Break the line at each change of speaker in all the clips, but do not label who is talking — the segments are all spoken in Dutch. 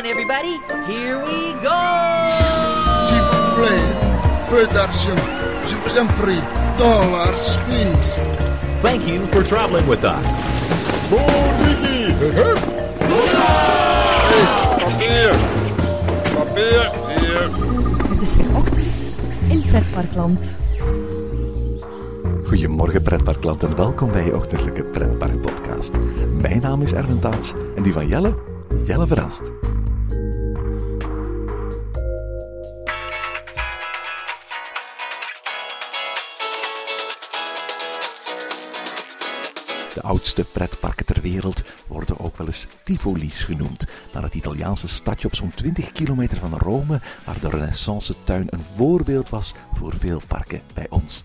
on, everybody. Here we go!
Je vous en prie. Dollars, please.
Thank you for traveling with us.
Ricky!
Papier! Papier! Hier!
Het is weer ochtend in Pretparkland.
Goedemorgen pretparkland en welkom bij je ochtendelijke pretpark podcast. Mijn naam is Erwin Taats en die van Jelle, Jelle Verrast. De oudste pretparken ter wereld worden ook wel eens Tivoli's genoemd, naar het Italiaanse stadje op zo'n 20 kilometer van Rome, waar de Renaissance-tuin een voorbeeld was voor veel parken bij ons.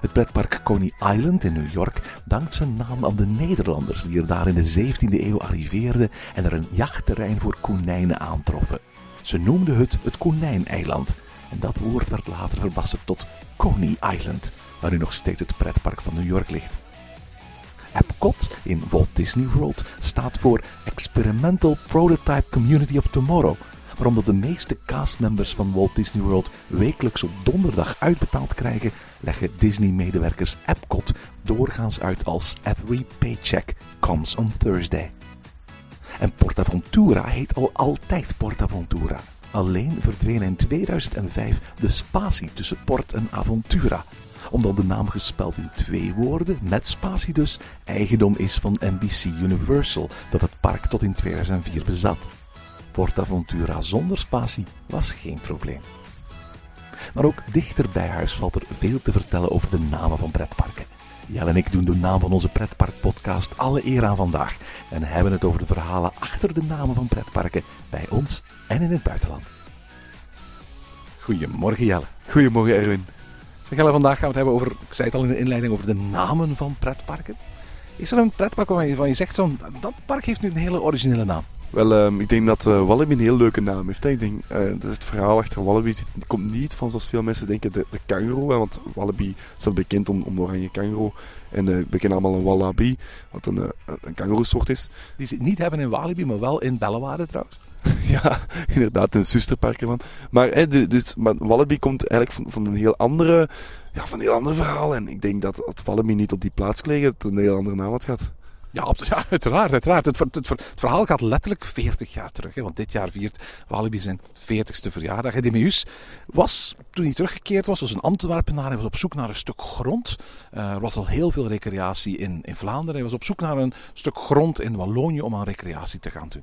Het pretpark Coney Island in New York dankt zijn naam aan de Nederlanders die er daar in de 17e eeuw arriveerden en er een jachtterrein voor konijnen aantroffen. Ze noemden het het Konijneiland en dat woord werd later verbasterd tot Coney Island, waar nu nog steeds het pretpark van New York ligt. Epcot in Walt Disney World staat voor Experimental Prototype Community of Tomorrow, waarom de meeste castmembers van Walt Disney World wekelijks op donderdag uitbetaald krijgen, leggen Disney-medewerkers Epcot doorgaans uit als Every Paycheck Comes on Thursday. En PortAventura heet al altijd PortAventura. Alleen verdween in 2005 de spatie tussen Port en Aventura omdat de naam gespeld in twee woorden, met spatie dus, eigendom is van NBC Universal, dat het park tot in 2004 bezat. PortAventura zonder spatie was geen probleem. Maar ook dichter bij huis valt er veel te vertellen over de namen van pretparken. Jelle en ik doen de naam van onze pretparkpodcast alle eer aan vandaag en hebben het over de verhalen achter de namen van pretparken bij ons en in het buitenland. Goedemorgen Jelle.
Goedemorgen Erwin.
Vandaag gaan we het hebben over, ik zei het al in de inleiding, over de namen van pretparken. Is er een pretpark waarvan je, je zegt, zo'n, dat park heeft nu een hele originele naam?
Wel, ehm, ik denk dat eh, Wallaby een heel leuke naam heeft. Hè. Ik denk, eh, dat is het verhaal achter Wallaby zit, komt niet van, zoals veel mensen denken, de, de kangaroo. Hè, want Wallaby staat bekend om, om de oranje kangaroo. En uh, we kennen allemaal een wallaby, wat een, uh, een is.
Die ze niet hebben in Walibi, maar wel in Bellewaarde trouwens.
ja, inderdaad, een zusterpark ervan. Maar, hè, dus, maar Wallaby komt eigenlijk van, van, een heel andere, ja, van een heel ander verhaal. En ik denk dat het Wallaby niet op die plaats gelegen, het een heel andere naam had gehad.
Ja, uiteraard. uiteraard. Het, het, het, verhaal gaat letterlijk 40 jaar terug. Hè, want dit jaar viert Walibi zijn 40ste verjaardag. Demeus was, toen hij teruggekeerd was, was een Antwerpenaar. Hij was op zoek naar een stuk grond. Uh, er was al heel veel recreatie in, in Vlaanderen. Hij was op zoek naar een stuk grond in Wallonië om aan recreatie te gaan doen.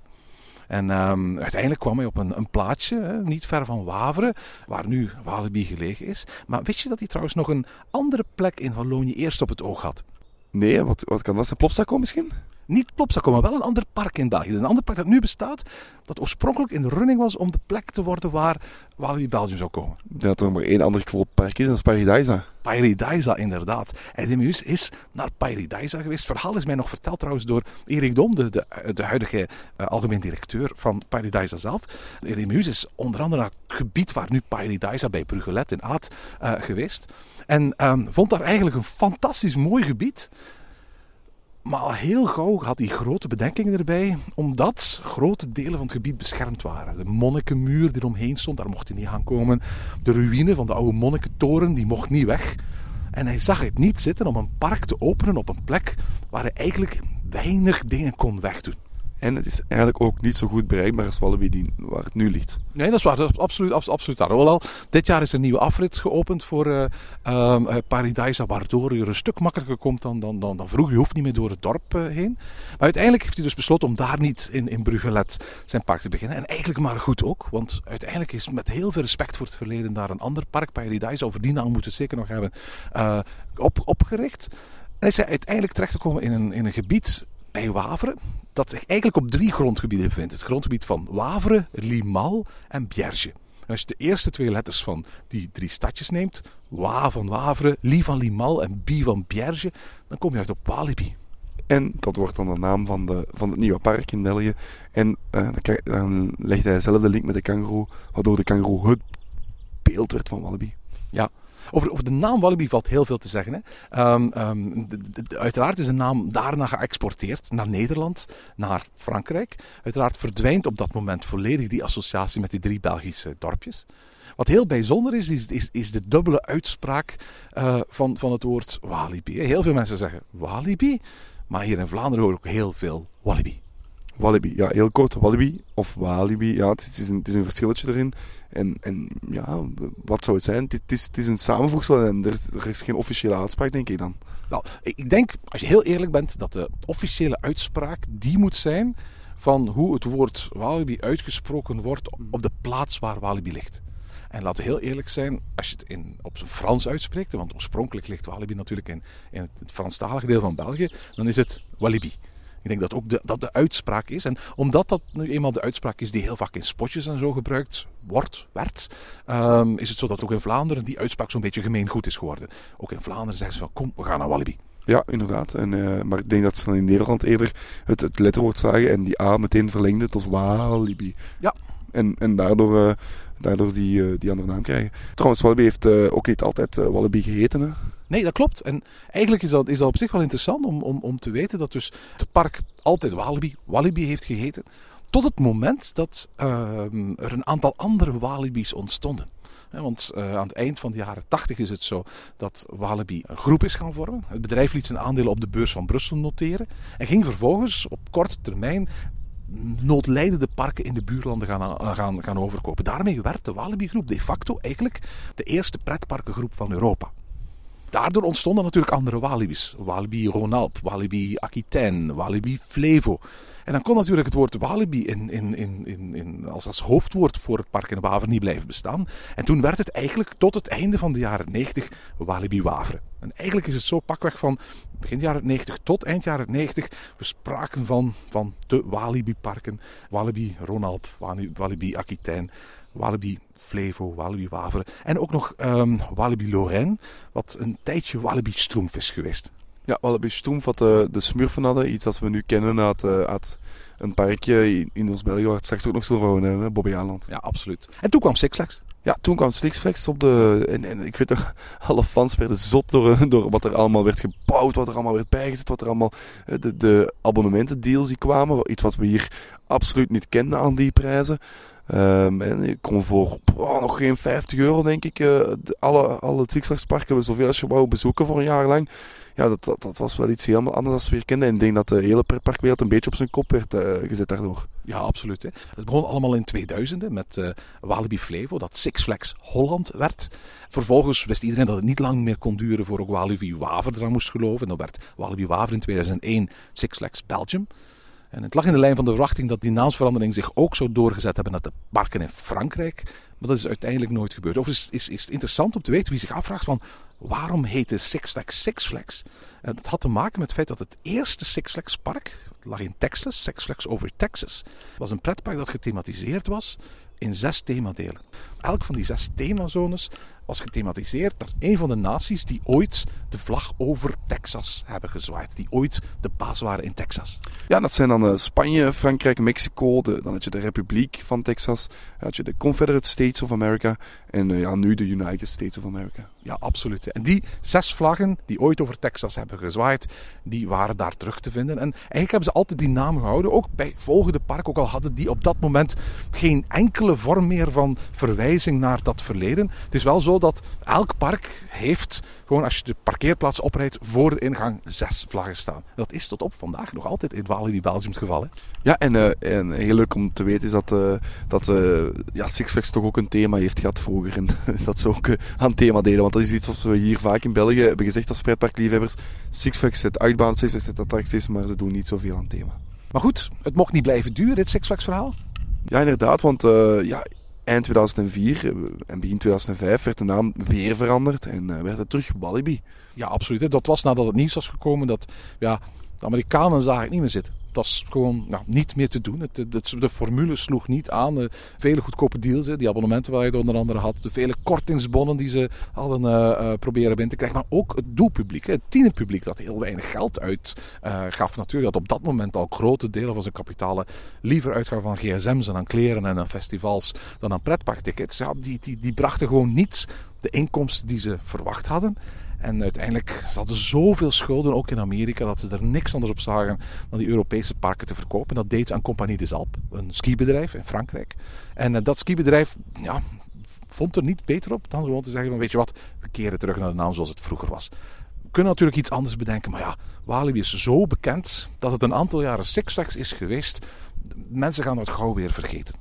En um, uiteindelijk kwam hij op een, een plaatsje, hè, niet ver van Waveren, waar nu Walibi gelegen is. Maar wist je dat hij trouwens nog een andere plek in Wallonië eerst op het oog had?
Nee, wat, wat kan dat zijn? Plopsaco misschien?
Niet Plopsaco, maar wel een ander park in België. Een ander park dat nu bestaat, dat oorspronkelijk in de running was om de plek te worden waar Walibi Belgium zou komen.
Dat er maar één ander groot park is, dat is Paradisa.
Paradisa, inderdaad. En is naar Paradisa geweest. Het verhaal is mij nog verteld trouwens door Erik Dom, de, de, de huidige uh, algemeen directeur van Paradisa zelf. Demeus is onder andere naar het gebied waar nu Paradisa bij Bruggelet in Aad uh, geweest. En um, vond daar eigenlijk een fantastisch mooi gebied. Maar al heel gauw had hij grote bedenkingen erbij, omdat grote delen van het gebied beschermd waren. De monnikenmuur die eromheen stond, daar mocht hij niet aankomen. De ruïne van de oude monnikentoren, die mocht niet weg. En hij zag het niet zitten om een park te openen op een plek waar hij eigenlijk weinig dingen kon wegdoen.
En het is eigenlijk ook niet zo goed bereikbaar als Wallaby die, waar het nu ligt.
Nee, dat is waar. Dat absoluut, absoluut waar. Hoewel, dit jaar is een nieuwe afrit geopend voor uh, uh, Paradisa, waardoor je er een stuk makkelijker komt dan, dan, dan, dan vroeger. Je hoeft niet meer door het dorp uh, heen. Maar uiteindelijk heeft hij dus besloten om daar niet in, in Bruggelet zijn park te beginnen. En eigenlijk maar goed ook, want uiteindelijk is met heel veel respect voor het verleden daar een ander park, Paradisa, over die naam moeten we zeker nog hebben, op, opgericht. En hij is uiteindelijk terechtgekomen in een, in een gebied bij Waveren, dat zich eigenlijk op drie grondgebieden bevindt. Het grondgebied van Waveren, Limal en Bierge. En als je de eerste twee letters van die drie stadjes neemt, Wa van Waveren, Li van Limal en Bi van Bierge, dan kom je uit op Walibi.
En dat wordt dan de naam van, de, van het nieuwe park in België. En uh, dan, krijg, dan legt hij zelf de link met de kangaroo, waardoor de kangaroo het beeld werd van Walibi.
Ja. Over, over de naam Walibi valt heel veel te zeggen. Hè. Ehm, ehm, uiteraard is de naam daarna geëxporteerd naar Nederland, naar Frankrijk. Uiteraard verdwijnt op dat moment volledig die associatie met die drie Belgische dorpjes. Wat heel bijzonder is, is, is, is de dubbele uitspraak eh, van, van het woord Walibi. Heel veel mensen zeggen Walibi, maar hier in Vlaanderen hoor ik ook heel veel Walibi.
Walibi, ja, heel kort. Walibi of Walibi, ja, het is, een, het is een verschilletje erin. En, en ja, wat zou het zijn? Het is, een samenvoegsel en er is, geen officiële uitspraak, denk ik dan.
Nou, ik ik denk, als je heel eerlijk bent, dat de officiële uitspraak die moet zijn van hoe het woord Walibi uitgesproken wordt op de plaats waar Walibi ligt. En laten we heel eerlijk zijn, als je het in, op zijn Frans uitspreekt, want oorspronkelijk ligt Walibi natuurlijk in, in het Franstalige deel van België, dan is het Walibi. Ik denk dat ook de, dat de uitspraak is. En omdat dat nu eenmaal de uitspraak is die heel vaak in spotjes en zo gebruikt wordt, werd, ehm, is het zo dat ook in Vlaanderen die uitspraak zo'n beetje gemeengoed is geworden. Ook in Vlaanderen zeggen ze van kom, we gaan naar Walibi.
Ja, inderdaad. En, eh, maar ik denk dat ze dan in Nederland eerder het, het letterwoord zagen en die A meteen verlengde tot Walibi.
Ja.
En, en daardoor, eh, daardoor die, eh, die andere naam krijgen. Trouwens, Walibi heeft eh, ook niet altijd eh, Walibi geheten. Hè?
Nee, dat klopt. En eigenlijk is dat, is dat op zich wel interessant om, om, om te weten dat dus het park altijd Walibi, Walibi heeft geheten. Tot het moment dat ehm, er een aantal andere Walibi's ontstonden. Want aan het eind van de jaren 80 is het zo dat Walibi een groep is gaan vormen. Het bedrijf liet zijn aandelen op de beurs van Brussel noteren. En ging vervolgens op korte termijn noodlijdende parken in de buurlanden gaan, gaan, gaan overkopen. Daarmee werd de Walibi groep de facto eigenlijk de eerste pretparkengroep van Europa. Daardoor ontstonden natuurlijk andere Walibi's. Walibi Ronalp, Walibi Aquitaine, Walibi Flevo. En dan kon natuurlijk het woord Walibi in, in, in, in, als, als hoofdwoord voor het park in Waver niet blijven bestaan. En toen werd het eigenlijk tot het einde van de jaren 90 Walibi Waveren. En eigenlijk is het zo pakweg van begin jaren 90 tot eind jaren 90. We spraken van, van de Walibi-parken. Walibi Ronalp, Walibi, Walibi Aquitaine. Walibi Flevo, Walibi Waveren. En ook nog ehm, Walibi Lorraine, wat een tijdje Walibi Stroomf is geweest.
Ja, Walibi Stroomf, wat de, de smurfen hadden. Iets dat we nu kennen uit, eh, uit een parkje in, ons België, waar het straks ook nog zullen wonen, Bobby Aland.
Ja, absoluut. En toen kwam Six Flags.
Ja, toen kwam Six Flags op de... En, en ik weet nog, alle fans werden zot door, door wat er allemaal werd gebouwd, wat er allemaal werd bijgezet, wat er allemaal... eh, De, de abonnementendeals die kwamen, iets wat we hier absoluut niet kenden aan die prijzen. Ehm, en kon voor oh, nog geen 50 euro, denk ik, de- alle, alle parken, zoveel als je wou bezoeken voor een jaar lang. Ja, dat, dat, was wel iets helemaal anders dan we kenden. En ik denk dat de hele pretparkwereld een beetje op zijn kop werd eh, gezet daardoor.
Ja, absoluut. Hè. Het begon allemaal in 2000 met eh, Walibi Flevo, dat Six Flags Holland werd. Vervolgens wist iedereen dat het niet lang meer kon duren voor ook Walibi Waver eraan moest geloven. En dan werd Walibi Waver in 2001 Six Flags Belgium. En het lag in de lijn van de verwachting dat die naamsverandering zich ook zou doorgezet hebben naar de parken in Frankrijk. Maar dat is uiteindelijk nooit gebeurd. Overigens is, is het interessant om te weten wie zich afvraagt van waarom heette Six Flags Six Flags? Dat had te maken met het feit dat het eerste Six Flags park, het lag in Texas, Six Flags over Texas, was een pretpark dat gethematiseerd was in zes themadelen. Elk van die zes themazones was gethematiseerd naar een van de naties die ooit de vlag over Texas hebben gezwaaid. Die ooit de baas waren in Texas.
Ja, dat zijn dan eh, Spanje, Frankrijk, Mexico. Dan had je de Republiek van Texas. Dan had je de Confederate States of America. En eh, ja, nu de United States of America.
Ja, absoluut. En die zes vlaggen die ooit over Texas hebben gezwaaid, die waren daar terug te vinden. En eigenlijk hebben ze altijd die naam gehouden, ook bij volgende park, ook al hadden die op dat moment geen enkele vorm meer van verwijzing naar dat verleden. Het is wel zo dat elk park heeft, gewoon als je de parkeerplaats oprijdt, voor de ingang zes vlaggen staan. Dat is tot op vandaag nog altijd in Walibi Belgium het geval. Hè?
Ja, en, eh, en heel leuk om te weten is dat, eh, dat eh, ja, Six Flags toch ook een thema heeft gehad vroeger. En dat ze ook aan thema deden. Want dat is iets wat we hier vaak in België hebben gezegd als. Six Flags zet uitbaan, Six Flags zet attracties, maar ze doen niet zoveel aan thema.
Maar goed, het mocht niet blijven duren, dit Six Flags verhaal.
Ja, inderdaad, want eh, ja, eind 2004 eh, en begin 2005 werd de naam weer veranderd en eh, werd het terug Walibi.
Ja, absoluut. Dat was nadat het nieuws was gekomen dat ja, de Amerikanen zagen het niet meer zitten. Dat is gewoon nou, niet meer te doen. Het, de formule sloeg niet aan. De vele goedkope deals, hè, die abonnementen waar je het onder andere had. De vele kortingsbonnen die ze hadden uh, proberen binnen te krijgen. Maar ook het doelpubliek, het tienerpubliek dat heel weinig geld uitgaf. Natuurlijk dat op dat moment al grote delen van zijn kapitalen liever uitgaven van gsm's en aan kleren en aan festivals dan aan pretparktickets. Die, die, die brachten gewoon niet de inkomsten die ze verwacht hadden. En uiteindelijk ze zoveel schulden, ook in Amerika, dat ze er niks anders op zagen dan die Europese parken te verkopen. Dat deed ze aan Compagnie des Alpes, een skibedrijf in Frankrijk. En uh, dat skibedrijf ja, vond er niet beter op dan gewoon te zeggen van weet je wat, we keren terug naar de naam zoals het vroeger was. We kunnen natuurlijk iets anders bedenken, maar ja, Walibi is zo bekend dat het een aantal jaren Six is geweest. Mensen gaan dat gauw weer vergeten.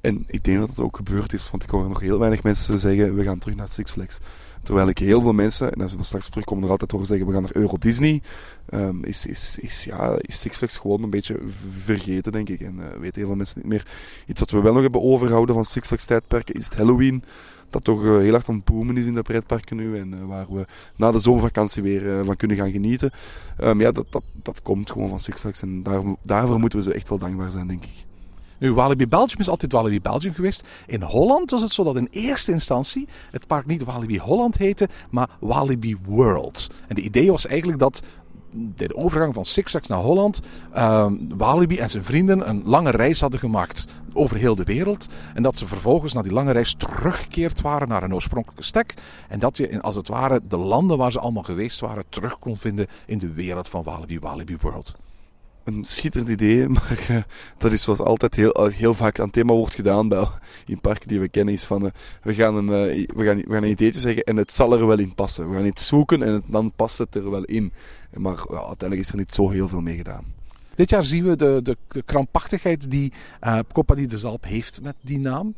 En ik denk dat het ook gebeurd is, want ik hoor nog heel weinig mensen zeggen we gaan terug naar Six Flags. Terwijl ik heel veel mensen, en als we straks terugkomen, nog altijd horen zeggen we gaan naar Euro Disney. Um, is, is, is, ja, is Six Flags gewoon een beetje vergeten, denk ik. En uh, weten heel veel mensen niet meer. Iets wat we wel nog hebben overgehouden van Six Flags tijdperken is het Halloween. Dat toch uh, heel hard aan het boomen is in de pretparken nu. En uh, waar we na de zomervakantie weer van kunnen gaan genieten. Um, ja, dat, dat, dat komt gewoon van Six Flags. En daar, daarvoor moeten we ze echt wel dankbaar zijn, denk ik.
Nu, Walibi Belgium is altijd Walibi Belgium geweest. In Holland was het zo dat in eerste instantie het park niet Walibi Holland heette, maar Walibi World. En de idee was eigenlijk dat de overgang van Six Flags naar Holland, uh, Walibi en zijn vrienden een lange reis hadden gemaakt over heel de wereld. En dat ze vervolgens na die lange reis teruggekeerd waren naar een oorspronkelijke stek. En dat je als het ware de landen waar ze allemaal geweest waren terug kon vinden in de wereld van Walibi, Walibi World
een schitterend idee, maar uh, dat is zoals altijd heel, heel vaak aan thema wordt gedaan bij, in parken die we kennen, is van uh, we, gaan een, we, gaan, we gaan een ideetje zeggen en het zal er wel in passen. We gaan iets zoeken en het, dan past het er wel in. Maar uiteindelijk is er niet zo heel veel mee gedaan.
Dit jaar zien we de, de, de krampachtigheid die uh, Compagnie de Zalp heeft met die naam.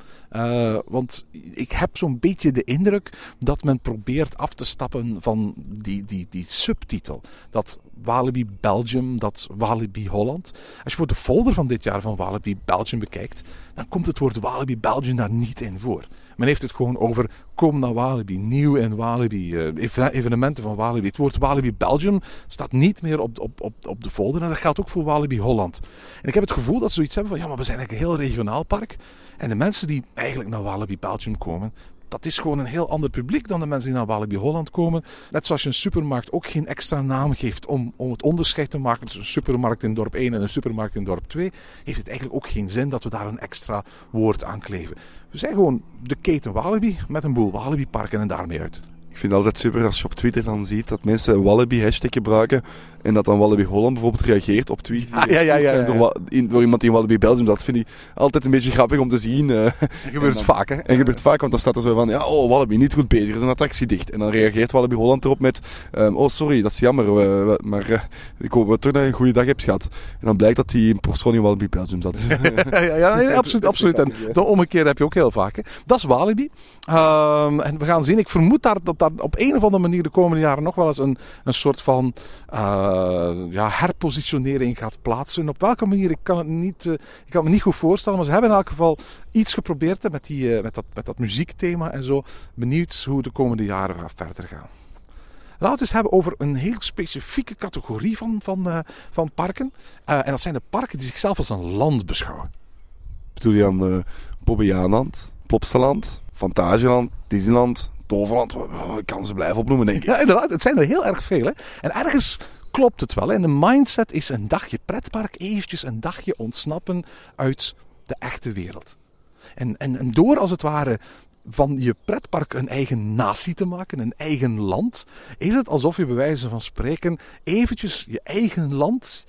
Want ik heb zo'n beetje de indruk dat men probeert af te stappen van die, die, die subtitel. Dat Walibi Belgium, dat Walibi Holland. Als je voor de folder van dit jaar van Walibi Belgium bekijkt, dan komt het woord Walibi Belgium daar niet in voor. Men heeft het gewoon over kom naar Walibi, nieuw in Walibi, uh, evenementen van Walibi. Het woord Walibi Belgium staat niet meer op, op, op, op de folder en dat geldt ook voor Walibi Holland. En ik heb het gevoel dat ze zoiets hebben van ja, maar we zijn eigenlijk een heel regionaal park. En de mensen die eigenlijk naar Walibi Belgium komen, dat is gewoon een heel ander publiek dan de mensen die naar Walibi Holland komen. Net zoals je een supermarkt ook geen extra naam geeft om, om het onderscheid te maken tussen een supermarkt in dorp 1 en een supermarkt in dorp 2, heeft het eigenlijk ook geen zin dat we daar een extra woord aan kleven. We zijn gewoon de keten Walibi met een boel Walibi parken en daarmee uit.
Ik vind het altijd super als je op Twitter dan ziet dat mensen Wallaby hashtag gebruiken en dat dan Wallaby Holland bijvoorbeeld reageert op tweets die
ah, ja, ja, ja,
door, door, iemand die in Wallaby Belgium. Dat vind ik altijd een beetje grappig om te zien. Uh,
gebeurt het vaak, hè?
En gebeurt vaak, want dan staat er zo van, ja, oh, Wallaby, niet goed bezig, is een attractie dicht. En dan reageert Wallaby Holland erop met, um, oh, sorry, dat is jammer, maar uh, ik hoop dat je een goede dag hebt gehad. En dan blijkt dat die in persoon in Wallaby Belgium zat.
ja, ja nee, absoluut, absoluut. En de ommekeer heb je ook heel vaak. Hè. Dat is Wallaby. Um, en we gaan zien, ik vermoed daar, dat daar op een of andere manier de komende jaren nog wel eens een, een soort van ja, herpositionering gaat plaatsen. Op welke manier, ik kan het niet, uh, ik kan me niet goed voorstellen. Maar ze hebben in elk geval iets geprobeerd hè, met, die, uh, met, dat, met dat muziekthema en zo. Benieuwd hoe de komende jaren gaat verder gaan. Laten we het eens hebben over een heel specifieke categorie van, van, van parken. en dat zijn de parken die zichzelf als een land beschouwen.
Bedoel je aan uh, Bobbejaanland, Plopsaland, Fantasieland, Disneyland, Toverland? Ik kan ze blijven opnoemen, denk ik.
Ja, inderdaad. Het zijn er heel erg veel. Hè? En ergens klopt het wel. En de mindset is een dagje pretpark, eventjes een dagje ontsnappen uit de echte wereld. En, en, en door als het ware van je pretpark een eigen natie te maken, een eigen land, is het alsof je bij wijze van spreken eventjes je eigen land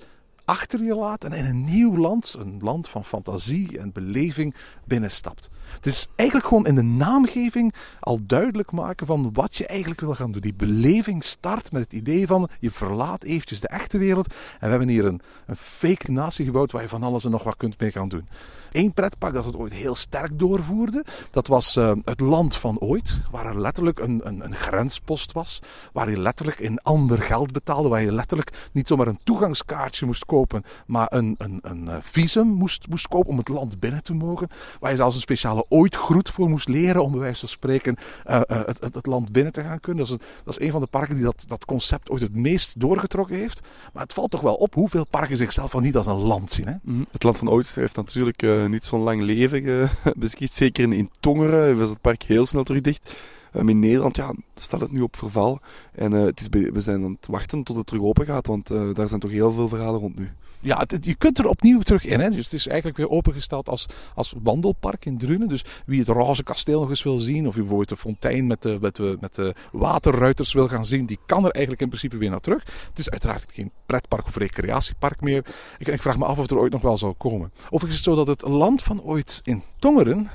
achter je laat en in een nieuw land, een land van fantasie en beleving, binnenstapt. Het is eigenlijk gewoon in de naamgeving al duidelijk maken van wat je eigenlijk wil gaan doen. Die beleving start met het idee van je verlaat eventjes de echte wereld en we hebben hier een, een fake natie gebouwd waar je van alles en nog wat kunt mee gaan doen. Eén pretpark dat het ooit heel sterk doorvoerde, dat was uh, het land van ooit, waar er letterlijk een, een, een grenspost was, waar je letterlijk in ander geld betaalde, waar je letterlijk niet zomaar een toegangskaartje moest kopen kopen, maar een, een, een eh, visum moest, moest kopen om het land binnen te mogen. Waar je zelfs een speciale ooitgroet voor moest leren om bij wijze van spreken uh, uh, het, het, land binnen te gaan kunnen. Dat is, een, van de parken die dat, dat concept ooit het meest doorgetrokken heeft. Maar het valt toch wel op hoeveel parken zichzelf al niet als een land zien. Hè?
-hmm. Het land van Oost heeft natuurlijk niet zo'n lang leven beschikt. Zeker in, in Tongeren was het park heel snel terug dicht. Um, in Nederland ja, staat het nu op verval. En uh, het is, we zijn aan het wachten tot het terug open gaat, want uh, daar zijn toch heel veel verhalen rond nu.
Ja, je kunt er opnieuw terug in. Hè? Dus het is eigenlijk weer opengesteld als, als wandelpark in Drunen. Dus wie het roze kasteel nog eens wil zien, of wie bijvoorbeeld de fontein met de, met, de, waterruiters wil gaan zien, die kan er eigenlijk in principe weer naar terug. Het is uiteraard geen pretpark of recreatiepark meer. Ik, ik vraag me af of het er ooit nog wel zal komen. Overigens is het zo dat het land van ooit in Tongeren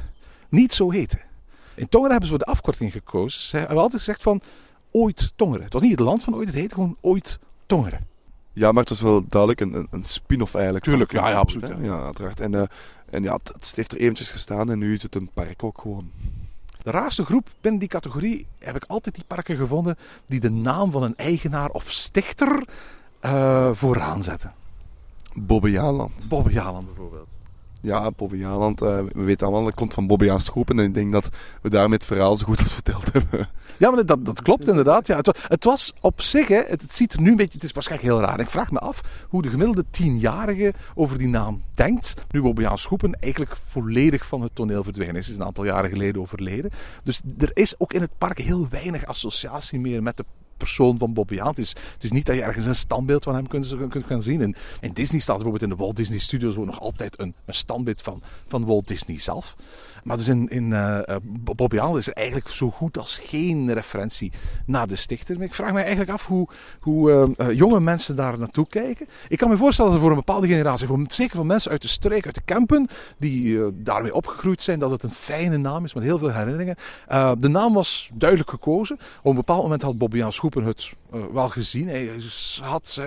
niet zo heette. In Tongeren hebben ze voor de afkorting gekozen. Ze hebben altijd gezegd van ooit Tongeren. Het was niet het land van ooit, het heette gewoon ooit Tongeren.
Ja, maar het was wel duidelijk een, een spin-off eigenlijk.
Tuurlijk, ja, ja absoluut.
Ja, ja uiteraard. En, uh, en ja, het, het heeft er eventjes gestaan en nu is het een park ook gewoon.
De raarste groep binnen die categorie heb ik altijd die parken gevonden die de naam van een eigenaar of stichter uh, vooraan zetten.
Bobbejaanland.
Bobbejaanland bijvoorbeeld.
Ja, Bobbejaanland. Uh, we weten allemaal, dat komt van Bobbejaan Schoepen. En ik denk dat we daarmee het verhaal zo goed als verteld hebben.
Ja, maar dat, dat klopt inderdaad. Ja, het, was, het was op zich, hè, het, ziet er nu een beetje, het is waarschijnlijk heel raar. Ik vraag me af hoe de gemiddelde tienjarige over die naam denkt. Nu Bobbejaan Schoepen eigenlijk volledig van het toneel verdwenen is. is een aantal jaren geleden overleden. Dus er is ook in het park heel weinig associatie meer met de persoon van Bobby Haan. Het is, het is niet dat je ergens een standbeeld van hem kunt, gaan zien. In, in Disney staat bijvoorbeeld in de Walt Disney Studios nog altijd een, een standbeeld van, van Walt Disney zelf. Maar dus in, in uh, is er eigenlijk zo goed als geen referentie naar de stichter. Ik vraag me eigenlijk af hoe, hoe uh, jonge mensen daar naartoe kijken. Ik kan me voorstellen dat er voor een bepaalde generatie, voor, zeker voor mensen uit de streek, uit de Kempen, die daarmee opgegroeid zijn, dat het een fijne naam is met heel veel herinneringen. de naam was duidelijk gekozen. Op een bepaald moment had Bobby Haan Schoepen het wel gezien. Hij had,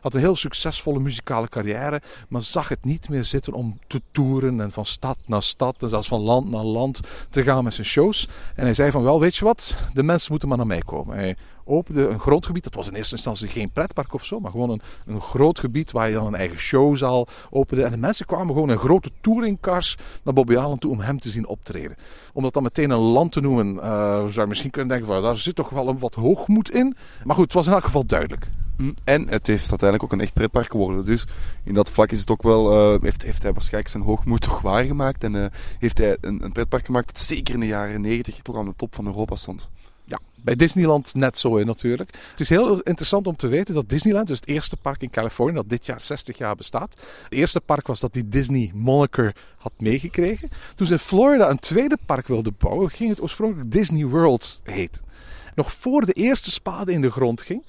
had een heel succesvolle muzikale carrière, maar zag het niet meer zitten om te toeren en van stad naar stad en zelfs van land naar land te gaan met zijn shows. En hij zei van wel, weet je wat, de mensen moeten maar naar mij komen. Hij opende een grondgebied, dat was in eerste instantie geen pretpark of zo, maar gewoon een, een groot gebied waar je dan een eigen showzaal opende. En de mensen kwamen gewoon in grote touringcars naar Bobby Allen toe om hem te zien optreden. Om dat dan meteen een land te noemen, uh, zou je misschien kunnen denken van daar zit toch wel een wat hoogmoed in. Maar goed, het was in elk geval duidelijk.
En het heeft uiteindelijk ook een echt pretpark geworden. Dus in dat vlak is het ook wel, uh, heeft, heeft hij waarschijnlijk zijn hoogmoed toch waargemaakt. En uh, heeft hij een, een pretpark gemaakt dat zeker in de jaren 90 toch aan de top van Europa stond.
Ja, bij Disneyland net zo natuurlijk. Het is heel interessant om te weten dat Disneyland, dus het eerste park in Californië, dat dit jaar 60 jaar bestaat. Het eerste park was dat die Disney moniker had meegekregen. Toen ze in Florida een tweede park wilden bouwen, ging het oorspronkelijk Disney World heten. Nog voor de eerste spade in de grond ging,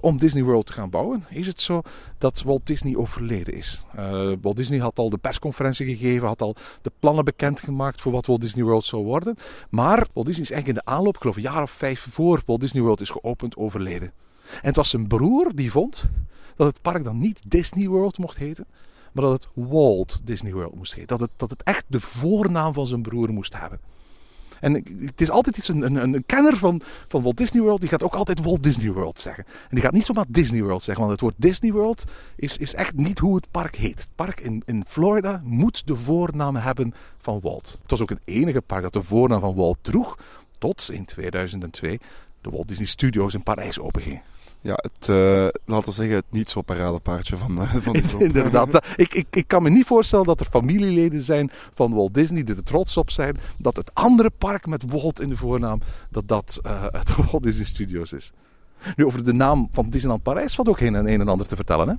om Disney World te gaan bouwen, is het zo dat Walt Disney overleden is. Uh, Walt Disney had al de persconferentie gegeven, had al de plannen bekendgemaakt voor wat Walt Disney World zou worden. Maar Walt Disney is eigenlijk in de aanloop, geloof een jaar of vijf voor Walt Disney World is geopend, overleden. En het was zijn broer die vond dat het park dan niet Disney World mocht heten, maar dat het Walt Disney World moest heten. Dat het, dat het echt de voornaam van zijn broer moest hebben. En het is altijd iets, een, een, kenner van, van Walt Disney World, die gaat ook altijd Walt Disney World zeggen. En die gaat niet zomaar Disney World zeggen, want het woord Disney World is, is echt niet hoe het park heet. Het park in, in Florida moet de voornaam hebben van Walt. Het was ook het enige park dat de voornaam van Walt droeg, tot in 2002 de Walt Disney Studios in Parijs openging.
Ja, het, uh, laten we zeggen, het niet zo paradepaardje van, uh, van die
Inderdaad. ik, ik, ik kan me niet voorstellen dat er familieleden zijn van Walt Disney die er trots op zijn dat het andere park met Walt in de voornaam, dat dat uh, het Walt Disney Studios is. Nu, over de naam van Disneyland Parijs valt ook geen een en ander te vertellen, hè?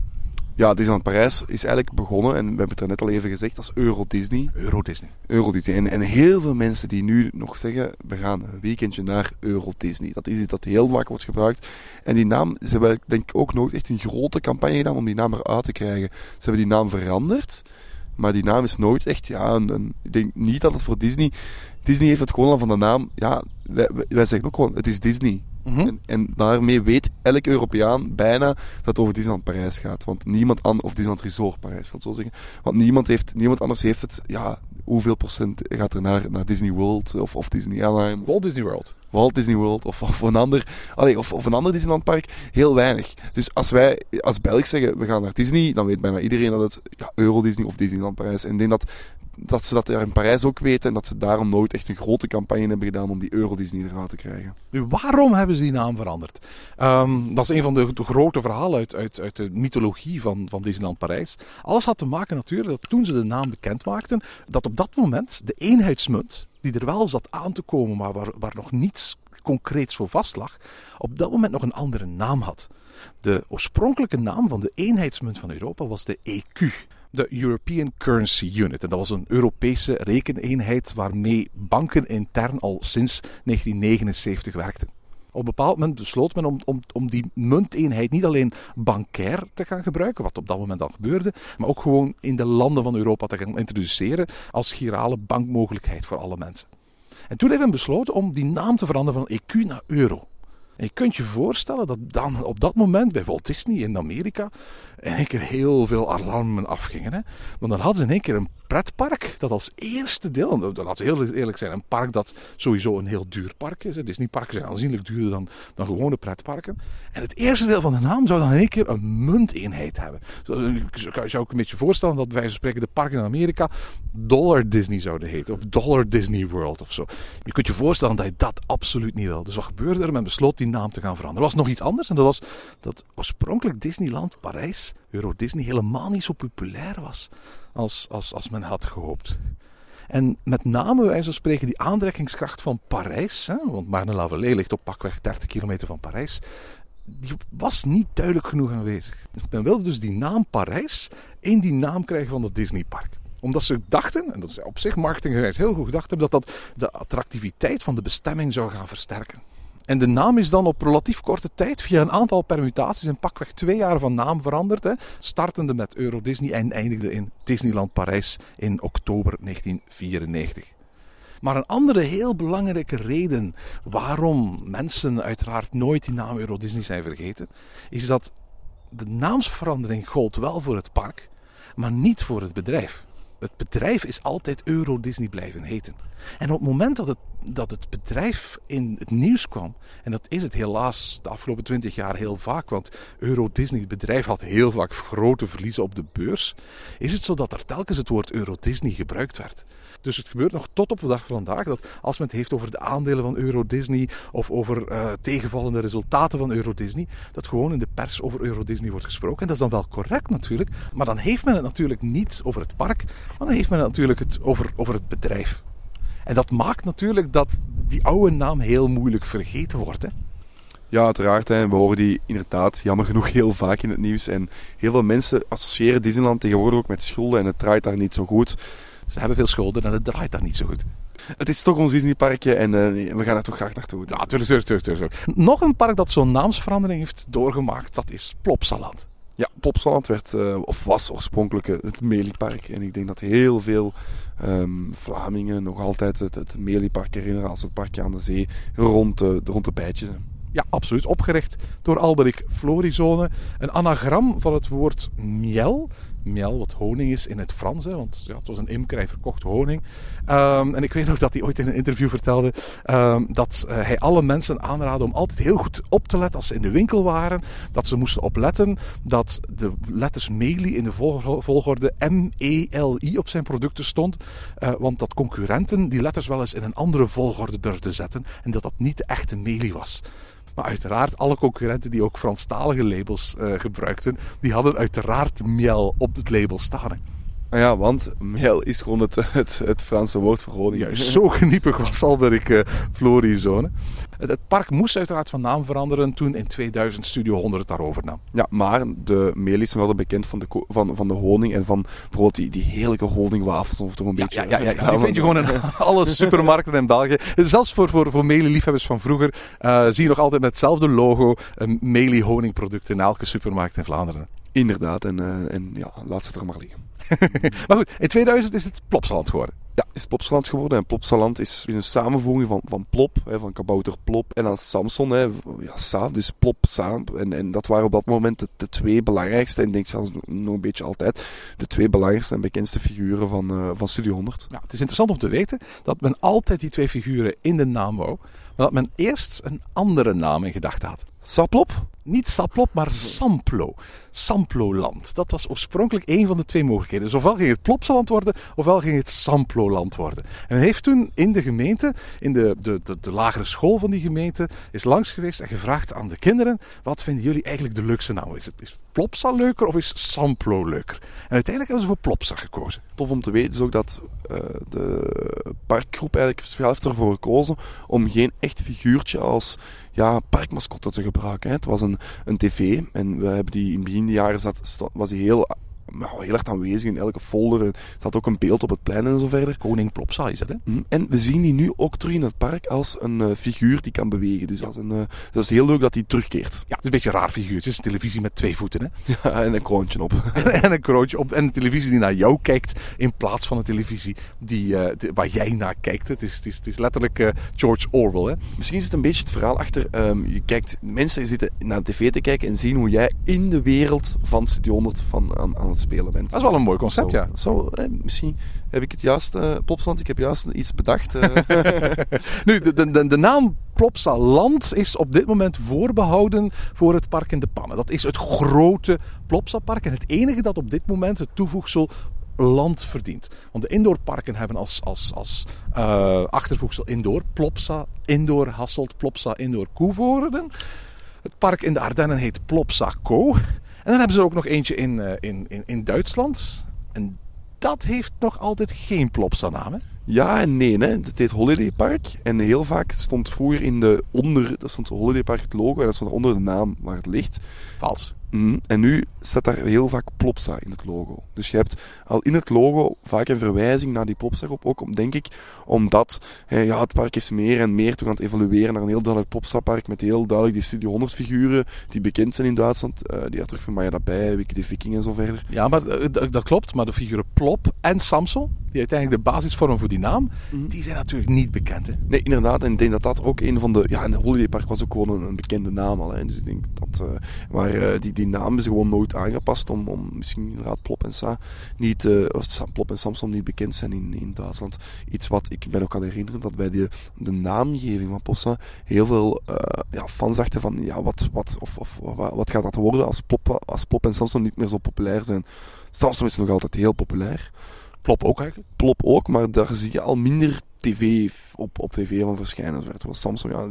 Ja, Disneyland Parijs is eigenlijk begonnen, en we hebben het er net al even gezegd, als Euro Disney.
Euro Disney.
Euro Disney. En, en heel veel mensen die nu nog zeggen, we gaan een weekendje naar Euro Disney. Dat is iets dat heel vaak wordt gebruikt. En die naam, ze hebben denk ik ook nooit echt een grote campagne gedaan om die naam eruit te krijgen. Ze hebben die naam veranderd, maar die naam is nooit echt, ja, een, een, ik denk niet dat het voor Disney... Disney heeft het gewoon al van de naam, ja, wij, wij zeggen ook gewoon, het is Disney. Mm -hmm. en, en, daarmee weet elk Europeaan bijna dat het over Disneyland Parijs gaat. Want niemand anders, of Disneyland Resort Parijs, dat zo zeggen. Want niemand, heeft, niemand anders heeft het, ja, hoeveel procent gaat er naar, naar Disney World of, of Disney Anaheim?
Walt Disney World.
Walt Disney World of, of een ander, allee, of, of een ander Disneylandpark, heel weinig. Dus als wij als Belg zeggen we gaan naar Disney, dan weet bijna iedereen dat het ja, Euro Disney of Disneyland Parijs. En ik denk dat, dat ze dat in Parijs ook weten en dat ze daarom nooit echt een grote campagne hebben gedaan om die Euro Disney eruit te krijgen.
Nu, waarom hebben ze die naam veranderd? Ehm, dat is een van de, grote verhalen uit, uit, uit de mythologie van, van Disneyland Parijs. Alles had te maken natuurlijk dat toen ze de naam bekend maakten, dat op dat moment de eenheidsmunt, die er wel zat aan te komen, maar waar, waar nog niets concreets vast lag, op dat moment nog een andere naam had. De oorspronkelijke naam van de eenheidsmunt van Europa was de EQ. De European Currency Unit. En dat was een Europese rekeneenheid waarmee banken intern al sinds 1979 werkten. Op een bepaald moment besloot men om, om, om die munteenheid niet alleen bankair te gaan gebruiken, wat op dat moment al gebeurde, maar ook gewoon in de landen van Europa te gaan introduceren als girale bankmogelijkheid voor alle mensen. En toen heeft men besloten om die naam te veranderen van EQ naar euro. En je kunt je voorstellen dat dan op dat moment bij Walt Disney in Amerika in één keer heel veel alarmen afgingen. Hè? Want dan hadden ze in één keer een pretpark dat als eerste deel, en laten we heel eerlijk zijn, een park dat sowieso een heel duur park is. Disneyparken zijn aanzienlijk duurder dan, dan gewone pretparken. En het eerste deel van de naam zou dan in één keer een munteenheid hebben. Dus je zou ik een beetje voorstellen dat wij spreken de parken in Amerika Dollar Disney zouden heten. Of Dollar Disney World of zo. Je kunt je voorstellen dat je dat absoluut niet wil. Dus wat gebeurde er? Men besloot die naam te gaan veranderen. Er was nog iets anders en dat was dat oorspronkelijk Disneyland Parijs, Euro Disney, helemaal niet zo populair was als, als, als men had gehoopt. En met name, wij zo spreken, die aantrekkingskracht van Parijs, hè, want Marne-la-Vallée ligt op pakweg 30 kilometer van Parijs, die was niet duidelijk genoeg aanwezig. Men wilde dus die naam Parijs in die naam krijgen van het Disneypark omdat ze dachten, en dat is op zich marketinggewijs heel goed gedacht hebben, dat dat de attractiviteit van de bestemming zou gaan versterken. En de naam is dan op relatief korte tijd via een aantal permutaties in pakweg twee jaar van naam veranderd. Hè, startende met Euro Disney en eindigde in Disneyland Parijs in oktober 1994. Maar een andere heel belangrijke reden waarom mensen uiteraard nooit die naam Euro Disney zijn vergeten, is dat de naamsverandering gold wel voor het park, maar niet voor het bedrijf het bedrijf is altijd Euro Disney blijven heten. En op het moment dat het, dat het bedrijf in het nieuws kwam, en dat is het helaas de afgelopen twintig jaar heel vaak, want Euro Disney, het bedrijf, had heel vaak grote verliezen op de beurs, is het zo dat er telkens het woord Euro Disney gebruikt werd. Dus het gebeurt nog tot op de dag van vandaag dat als men het heeft over de aandelen van Euro Disney of over uh, tegenvallende resultaten van Euro Disney, dat gewoon in de pers over Euro Disney wordt gesproken. En dat is dan wel correct natuurlijk, maar dan heeft men het natuurlijk niet over het park, maar dan heeft men het natuurlijk het over, over het bedrijf. En dat maakt natuurlijk dat die oude naam heel moeilijk vergeten wordt. Hè?
Ja, uiteraard. Hè. We horen die inderdaad jammer genoeg heel vaak in het nieuws. En heel veel mensen associëren Disneyland tegenwoordig ook met schulden en het draait daar niet zo goed.
Ze hebben veel schulden en het draait daar niet zo goed.
Het is toch ons Disneyparkje en uh, we gaan er toch graag naartoe.
Ja, tuurlijk, tuurlijk, tuurlijk, Nog een park dat zo'n naamsverandering heeft doorgemaakt, dat is Plopsaland.
Ja, Plopsaland werd, uh, of was oorspronkelijk het Meliepark. En ik denk dat heel veel um, Vlamingen nog altijd het, het Meliepark herinneren als het parkje aan de zee rond de, rond de bijtjes.
Ja, absoluut. Opgericht door Alberik Florizone. Een anagram van het woord miel miel, wat honing is in het Frans. Hè, want ja, het was een imker, hij verkocht honing. Um, en ik weet nog dat hij ooit in een interview vertelde um, dat uh, hij alle mensen aanraadde om altijd heel goed op te letten als ze in de winkel waren. Dat ze moesten opletten dat de letters Meli in de volgorde M-E-L-I op zijn producten stond. Uh, want dat concurrenten die letters wel eens in een andere volgorde durfden zetten. En dat dat niet de echte Meli was. Maar uiteraard, alle concurrenten die ook Franstalige labels uh, gebruikten, die hadden uiteraard miel op het label staan.
Ah ja, want miel is gewoon het, het, het Franse woord voor honing.
Juist, zo geniepig was Alberich uh, Florizone. Het park moest uiteraard van naam veranderen toen in 2000 Studio 100 het daarover nam.
Ja, maar de is nog altijd bekend van de, van, van de honing en van bijvoorbeeld die, die heerlijke honingwafels. Of toch een
ja,
beetje...
Ja, ja, ja, die vind je gewoon in alle supermarkten in België. Zelfs voor, voor, voor liefhebbers van vroeger uh, zie je nog altijd met hetzelfde logo een Meli honingproduct in elke supermarkt in Vlaanderen.
Inderdaad, en, uh, en ja, laat ze er maar liggen.
maar goed, in 2000 is het Plopsaland geworden.
Ja, is Plopsaland geworden. En Plopsaland is, een samenvoeging van, van Plop, hè, van kabouter Plop, en dan Samson, hè, ja, Sa, dus Plop, Sa. En, en dat waren op dat moment de, de twee belangrijkste, en ik denk zelfs nog een beetje altijd, de twee belangrijkste en bekendste figuren van, uh, van Studio 100.
Ja, het is interessant om te weten dat men altijd die twee figuren in de naam wou, maar dat men eerst een andere naam in gedachten had.
Saplop?
Niet Saplop, maar Samplo. Samploland. Dat was oorspronkelijk één van de twee mogelijkheden. Dus ofwel ging het Plopsaland worden, ofwel ging het Samploland worden. En men heeft toen in de gemeente, in de, de, de, de, lagere school van die gemeente, is langs geweest en gevraagd aan de kinderen: wat vinden jullie eigenlijk de leukste naam? Is het is Plopsa leuker of is Samplo leuker? En uiteindelijk hebben ze voor Plopsa gekozen.
Tof om te weten is ook dat uh, de parkgroep eigenlijk speciaal heeft ervoor gekozen om geen echt figuurtje als ja, parkmascotte te gebruiken. Hè. Het was een, een tv en we hebben die in begin jaren zat, was die heel nou, heel erg aanwezig in elke folder. Er staat ook een beeld op het plein en zo verder.
Koning Plopsa is het, hè?
Mhm. En we zien die nu ook terug in het park als een uh, figuur die kan bewegen. Dus als een, uh, dat is heel leuk dat hij terugkeert.
Ja, het is een beetje een raar figuur. Het is een televisie met twee voeten, hè?
Ja, en een kroontje op.
en een kroontje op. En een televisie die naar jou kijkt in plaats van een televisie die, uh, die waar jij naar kijkt. Het is, het is, het is letterlijk George Orwell, hè?
Misschien is het een beetje het verhaal achter... Um, je kijkt, mensen zitten naar de tv te kijken en zien hoe jij in de wereld van Studio 100 van, aan, aan het spelen bent.
Dat is wel een mooi concept,
zo,
ja.
Zo, eh, misschien heb ik het juist, uh, Plopsaland, ik heb juist iets bedacht. Uh.
nu, de, de, de naam Plopsaland is op dit moment voorbehouden voor het park in de Pannen. Dat is het grote Plopsa-park en het enige dat op dit moment het toevoegsel land verdient. Want de indoorparken hebben als, als, als uh, achtervoegsel indoor Plopsa, indoor Hasselt, Plopsa, indoor Koevoorden. Het park in de Ardennen heet Plopsa Co. En dan hebben ze er ook nog eentje in, uh, in, in, in Duitsland. En dat heeft nog altijd geen Plopsa-naam, hè?
Ja en nee. Hè. Het heet Holiday Park. En heel vaak stond vroeger in de onder... Dat stond Holiday Park het logo. En dat stond onder de naam waar het ligt.
Vals.
Mm, en nu staat daar heel vaak Plopsa in het logo. Dus je hebt al in het logo vaak een verwijzing naar die Plopsa-groep. Ook om, denk ik, omdat hè, ja, het park is meer en meer toe aan het evolueren naar een heel duidelijk Plopsa-park. Met heel duidelijk die Studio 100 figuren die bekend zijn in Duitsland. Uh, die daar terug van Maya daarbij, Wiki de Viking en zo verder.
Ja, maar uh, dat klopt. Maar de figuren Plop en Samson, die uiteindelijk de basis vormen voor die naam, mm. die zijn natuurlijk niet bekend. Hè?
Nee, inderdaad. En ik denk dat dat ook een van de... Ja, en de Holiday Park was ook gewoon een, een bekende naam al. Hè. Dus ik denk dat... Uh, maar die die naam is gewoon nooit aangepast om, om misschien inderdaad Plop en Sa niet, uh, of Plop en Samsung niet bekend zijn in, in Duitsland. Iets wat ik ben ook aan herinneren dat bij de, de naamgeving van Plopsa heel veel ja, fans dachten van ja, wat, wat, of, of, wat, wat gaat dat worden als Plop, als Plop en Samsung niet meer zo populair zijn. Samsung is nog altijd heel populair.
Plop ook eigenlijk?
Plop ook, maar daar zie je al minder tv op, op tv van verschijnen. Zoals Samsung, ja,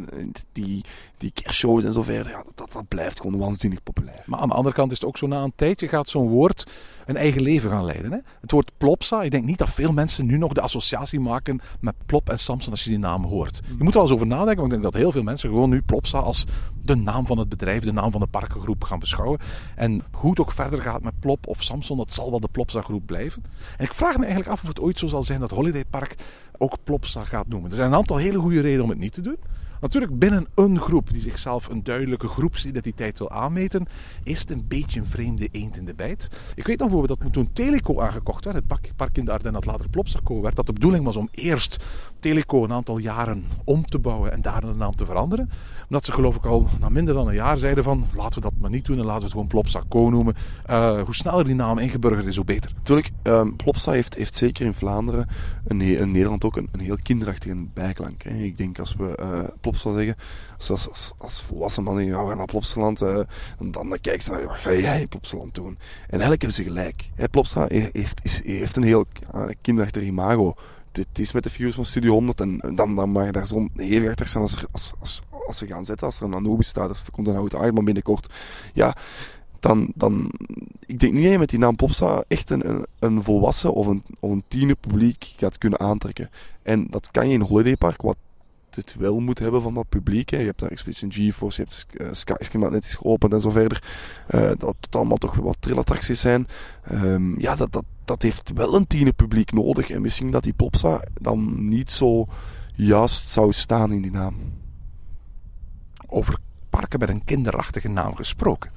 die, die kerstshows en zo verder, ja, dat, dat blijft gewoon waanzinnig populair.
Maar aan de andere kant is het ook zo na een tijdje gaat zo'n woord een eigen leven gaan leiden. Hè? Het woord Plopsa, ik denk niet dat veel mensen nu nog de associatie maken met Plop en Samsung als je die naam hoort. Je moet er al eens over nadenken, want ik denk dat heel veel mensen gewoon nu Plopsa als de naam van het bedrijf, de naam van de parkengroep gaan beschouwen. En hoe het ook verder gaat met Plop of Samsung, dat zal wel de Plopsa groep blijven. En ik vraag me eigenlijk af of het ooit zo zal zijn dat Holiday Park ook Plopsa gaat noemen. Er zijn een aantal hele goede redenen om het niet te doen. Natuurlijk binnen een groep die zichzelf een duidelijke groepsidentiteit wil aanmeten, is het een beetje een vreemde eend in de bijt. Ik weet nog bijvoorbeeld dat toen Teleco aangekocht werd, het park in de Ardennen dat later Plopsaco werd, dat de bedoeling was om eerst Teleco een aantal jaren om te bouwen en daar de naam te veranderen. Omdat ze geloof ik al na minder dan een jaar zeiden van laten we dat maar niet doen en laten we het gewoon Plopsaco noemen. Uh, hoe sneller die naam ingeburgerd is, hoe beter.
Natuurlijk, um, Plopsa heeft, heeft zeker in Vlaanderen, en in Nederland ook, een, een heel kinderachtige bijklank. Hè. Ik denk als we uh, Zeggen, als, als, als volwassen man ja, we gaan naar Plopsaland, uh, dan, dan kijken ze naar, ga jij in Plopsaland doen? En eigenlijk hebben ze gelijk. Hè. Plopsa heeft, heeft een heel ja, kinderachtig imago het is met de figures van Studio 100 en dan, dan mag je daar zo heel achter staan als, als, als, ze gaan zetten. Als er een Anubis staat, als er komt een oude Ironman binnenkort. Ja, dan, dan... Ik denk niet dat je met die naam Popsa echt een, een, een volwassen of een, of een tienerpubliek gaat kunnen aantrekken. En dat kan je in Holiday Park, wat het wel moet hebben van dat publiek. Hè. Je hebt daar Expedition GeForce, je hebt uh, Skyscream dat net is geopend en zo verder. Uh, dat het allemaal toch wat trillattracties zijn. Um, ja, dat, dat, dat heeft wel een tienerpubliek nodig. En misschien dat die Popsa dan niet zo juist zou staan in die naam.
Over parken met een kinderachtige naam gesproken.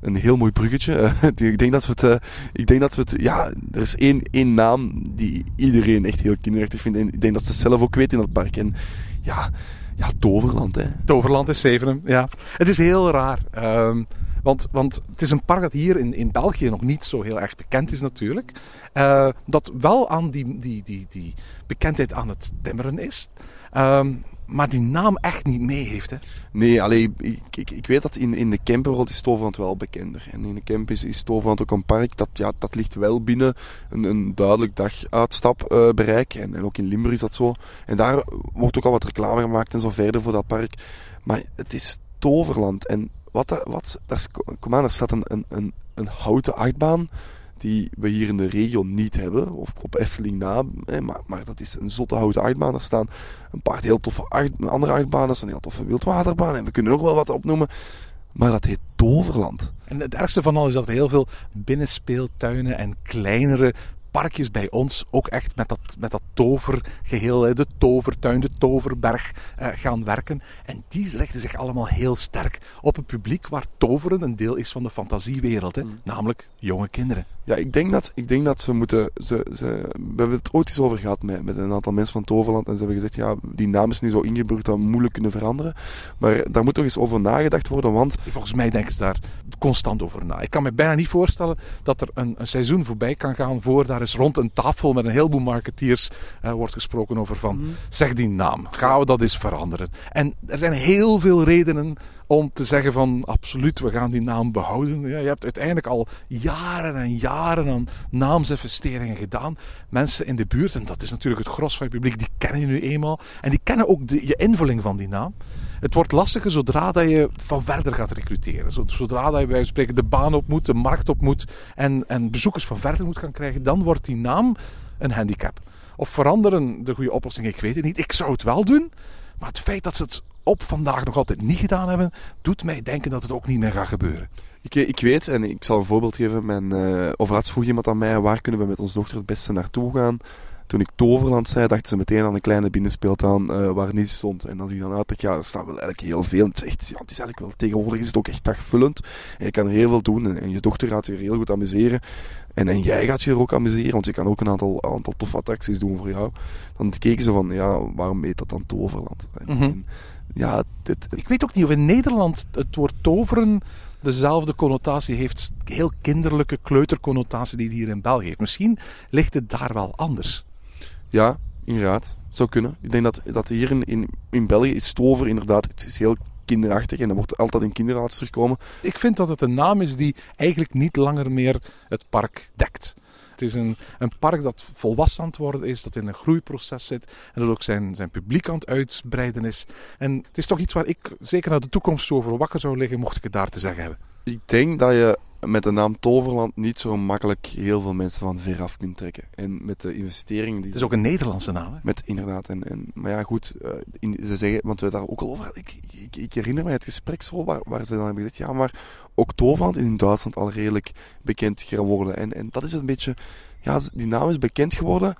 een heel mooi bruggetje. Eh, ik denk dat we het, eh, ik denk dat we het, ja, er is één, één naam die iedereen echt heel kinderachtig vindt. En ik denk dat ze het zelf ook weten in het park. En ja, ja Toverland, hè.
Toverland is Zevenum, ja. Het is heel raar. ehm, want, want het is een park dat hier in, in België nog niet zo heel erg bekend is natuurlijk. Eh, dat wel aan die, die, die, die bekendheid aan het timmeren is. Ehm, maar die naam echt niet mee heeft. Hè.
Nee, alleen ik, ik, ik weet dat in, in de camperwereld is Toverland wel bekender. En in de camp is, is Toverland ook een park dat, ja, dat ligt wel binnen een, een duidelijk daguitstapbereik. en, en ook in Limburg is dat zo. En daar wordt ook al wat reclame gemaakt en zo verder voor dat park. Maar het is Toverland. En wat, wat daar, kom aan, er staat een, een, een, een houten achtbaan die we hier in de regio niet hebben, of op Efteling na, maar, maar dat is een zotte houten achtbaan. Er staan een paar heel toffe acht- andere achtbanen, er staan heel toffe wildwaterbaan en we kunnen nog wel wat opnoemen, maar dat heet Toverland.
En het ergste van al is dat er heel veel binnenspeeltuinen en kleinere parkjes bij ons ook echt met dat, met dat tovergeheel, de tovertuin, de toverberg, eh, gaan werken. En die richten zich allemaal heel sterk op een publiek waar toveren een deel is van de fantasiewereld, hè, namelijk jonge kinderen.
Ja, ik denk dat, ik denk dat ze moeten. Ze, ze, we hebben het ooit eens over gehad met, met een aantal mensen van Toverland. En ze hebben gezegd: ja, die naam is nu zo ingeburgd dat we moeilijk kunnen veranderen. Maar daar moet toch eens over nagedacht worden. Want
Volgens mij denken ze daar constant over na. Ik kan me bijna niet voorstellen dat er een, een seizoen voorbij kan gaan voor daar eens rond een tafel met een heleboel marketeers eh, wordt gesproken over van zeg die naam, gaan we dat eens veranderen. En er zijn heel veel redenen om te zeggen van absoluut, we gaan die naam behouden. Ja, je hebt uiteindelijk al jaren en jaren aan naamsinvesteringen gedaan. Mensen in de buurt, en dat is natuurlijk het gros van je publiek, die kennen je nu eenmaal. En die kennen ook de, je invulling van die naam. Het wordt lastiger zodra dat je van verder gaat recruteren. Zo- Zodra dat je bij spreken de baan op moet, de markt op moet en, en bezoekers van verder moet gaan krijgen, dan wordt die naam een handicap. Of veranderen de goede oplossing, ik weet het niet. Ik zou het wel doen, maar het feit dat ze het op vandaag nog altijd niet gedaan hebben, doet mij denken dat het ook niet meer gaat gebeuren.
ik, ik weet, en ik zal een voorbeeld geven. Mijn, eh vroeg iemand aan mij: waar kunnen we met onze dochter het beste naartoe gaan? Toen ik Toverland zei, dachten ze meteen aan een kleine binnenspeeltuin eh, waar niets stond. En als ik dan uitleg, ja, er staat wel eigenlijk heel veel. Het is, echt, ja, het is eigenlijk wel, tegenwoordig is het ook echt dagvullend. En je kan er heel veel doen. En, en je dochter gaat zich er heel goed amuseren. En, en jij gaat je er ook amuseren, want je kan ook een aantal, aantal toffe attracties doen voor jou. Dan keken ze van, ja, waarom heet dat dan Toverland? En,
Mhm.
ja, dit,
Ik weet ook niet of in Nederland het woord toveren dezelfde connotatie heeft, heel kinderlijke kleuterconnotatie die het hier in België heeft. Misschien ligt het daar wel anders.
Ja, inderdaad. Zou kunnen. Ik denk dat, dat hier in, in, in België is Tover inderdaad het is heel kinderachtig en er wordt altijd in kinderarts terugkomen.
Ik vind dat het een naam is die eigenlijk niet langer meer het park dekt. Het is een, een park dat volwassen aan het worden is, dat in een groeiproces zit en dat ook zijn, zijn publiek aan het uitbreiden is. En het is toch iets waar ik zeker naar de toekomst over wakker zou liggen, mocht ik het daar te zeggen hebben.
Ik denk dat je met de naam Toverland niet zo makkelijk heel veel mensen van ver af kunt trekken. En met de investeringen die
Het is ook een Nederlandse naam. Hè?
Met inderdaad. En, en, maar ja, goed. eh, in, ze zeggen, want we daar ook al over ik, ik, ik herinner mij het gesprek zo waar, waar ze dan hebben gezegd: ja, maar ook Toverland is in Duitsland al redelijk bekend geworden. En, en dat is een beetje. Ja, die naam is bekend geworden.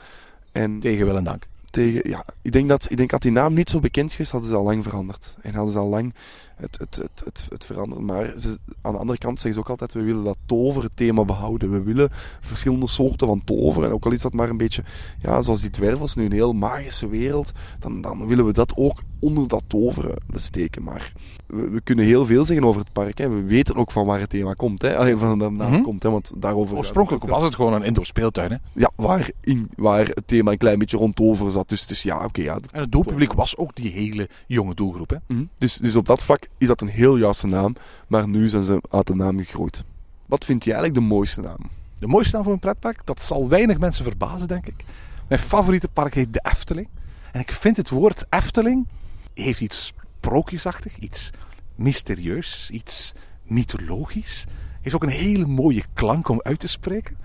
En
Tegen wil en dank.
tegen, ja, ik denk dat, ik denk dat die naam niet zo bekend is, hadden ze al lang veranderd. En hadden ze al lang het, het, het, het, het veranderen. Maar ze, aan de andere kant zeggen ze ook altijd, we willen dat toverthema behouden. We willen verschillende soorten van tover. En ook al is dat maar een beetje, ja, zoals die dwervels nu een heel magische wereld, dan, dan willen we dat ook onder dat toveren steken. Maar we, we kunnen heel veel zeggen over het park. Hè. We weten ook van waar het thema komt. Hè. Alleen van de naam
Mhm.
komt, hè, want daarover...
Oorspronkelijk was het gewoon een indoor speeltuin. Hè?
Ja, waar, in, waar het thema een klein beetje rond toveren zat. Dus, dus ja, oké, ja,
En het doelpubliek was ook die hele jonge doelgroep. Hè?
Mhm. Dus, dus op dat vlak is dat een heel juiste naam, maar nu zijn ze uit de naam gegroeid. Wat vind je eigenlijk de mooiste naam?
De mooiste naam voor een pretpark, dat zal weinig mensen verbazen, denk ik. Mijn favoriete park heet de Efteling. En ik vind het woord Efteling heeft iets sprookjesachtig, iets mysterieus, iets mythologisch. Heeft ook een hele mooie klank om uit te spreken.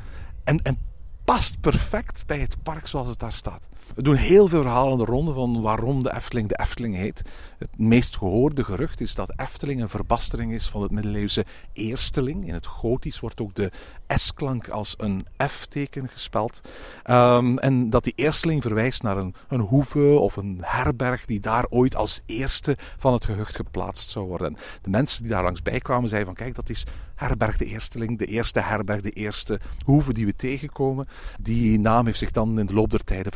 En, en past perfect bij het park zoals het daar staat. We doen heel veel verhalen aan de ronde van waarom de Efteling de Efteling heet. Het meest gehoorde gerucht is dat Efteling een verbastering is van het middeleeuwse eersteling. In het Gotisch wordt ook de S-klank als een F-teken gespeld. Ehm, en dat die eersteling verwijst naar een, een hoeve of een herberg die daar ooit als eerste van het gehucht geplaatst zou worden. De mensen die daar langs bij kwamen zeiden van kijk, dat is herberg de Eersteling, de eerste herberg, de eerste hoeve die we tegenkomen. Die naam heeft zich dan in de loop der tijden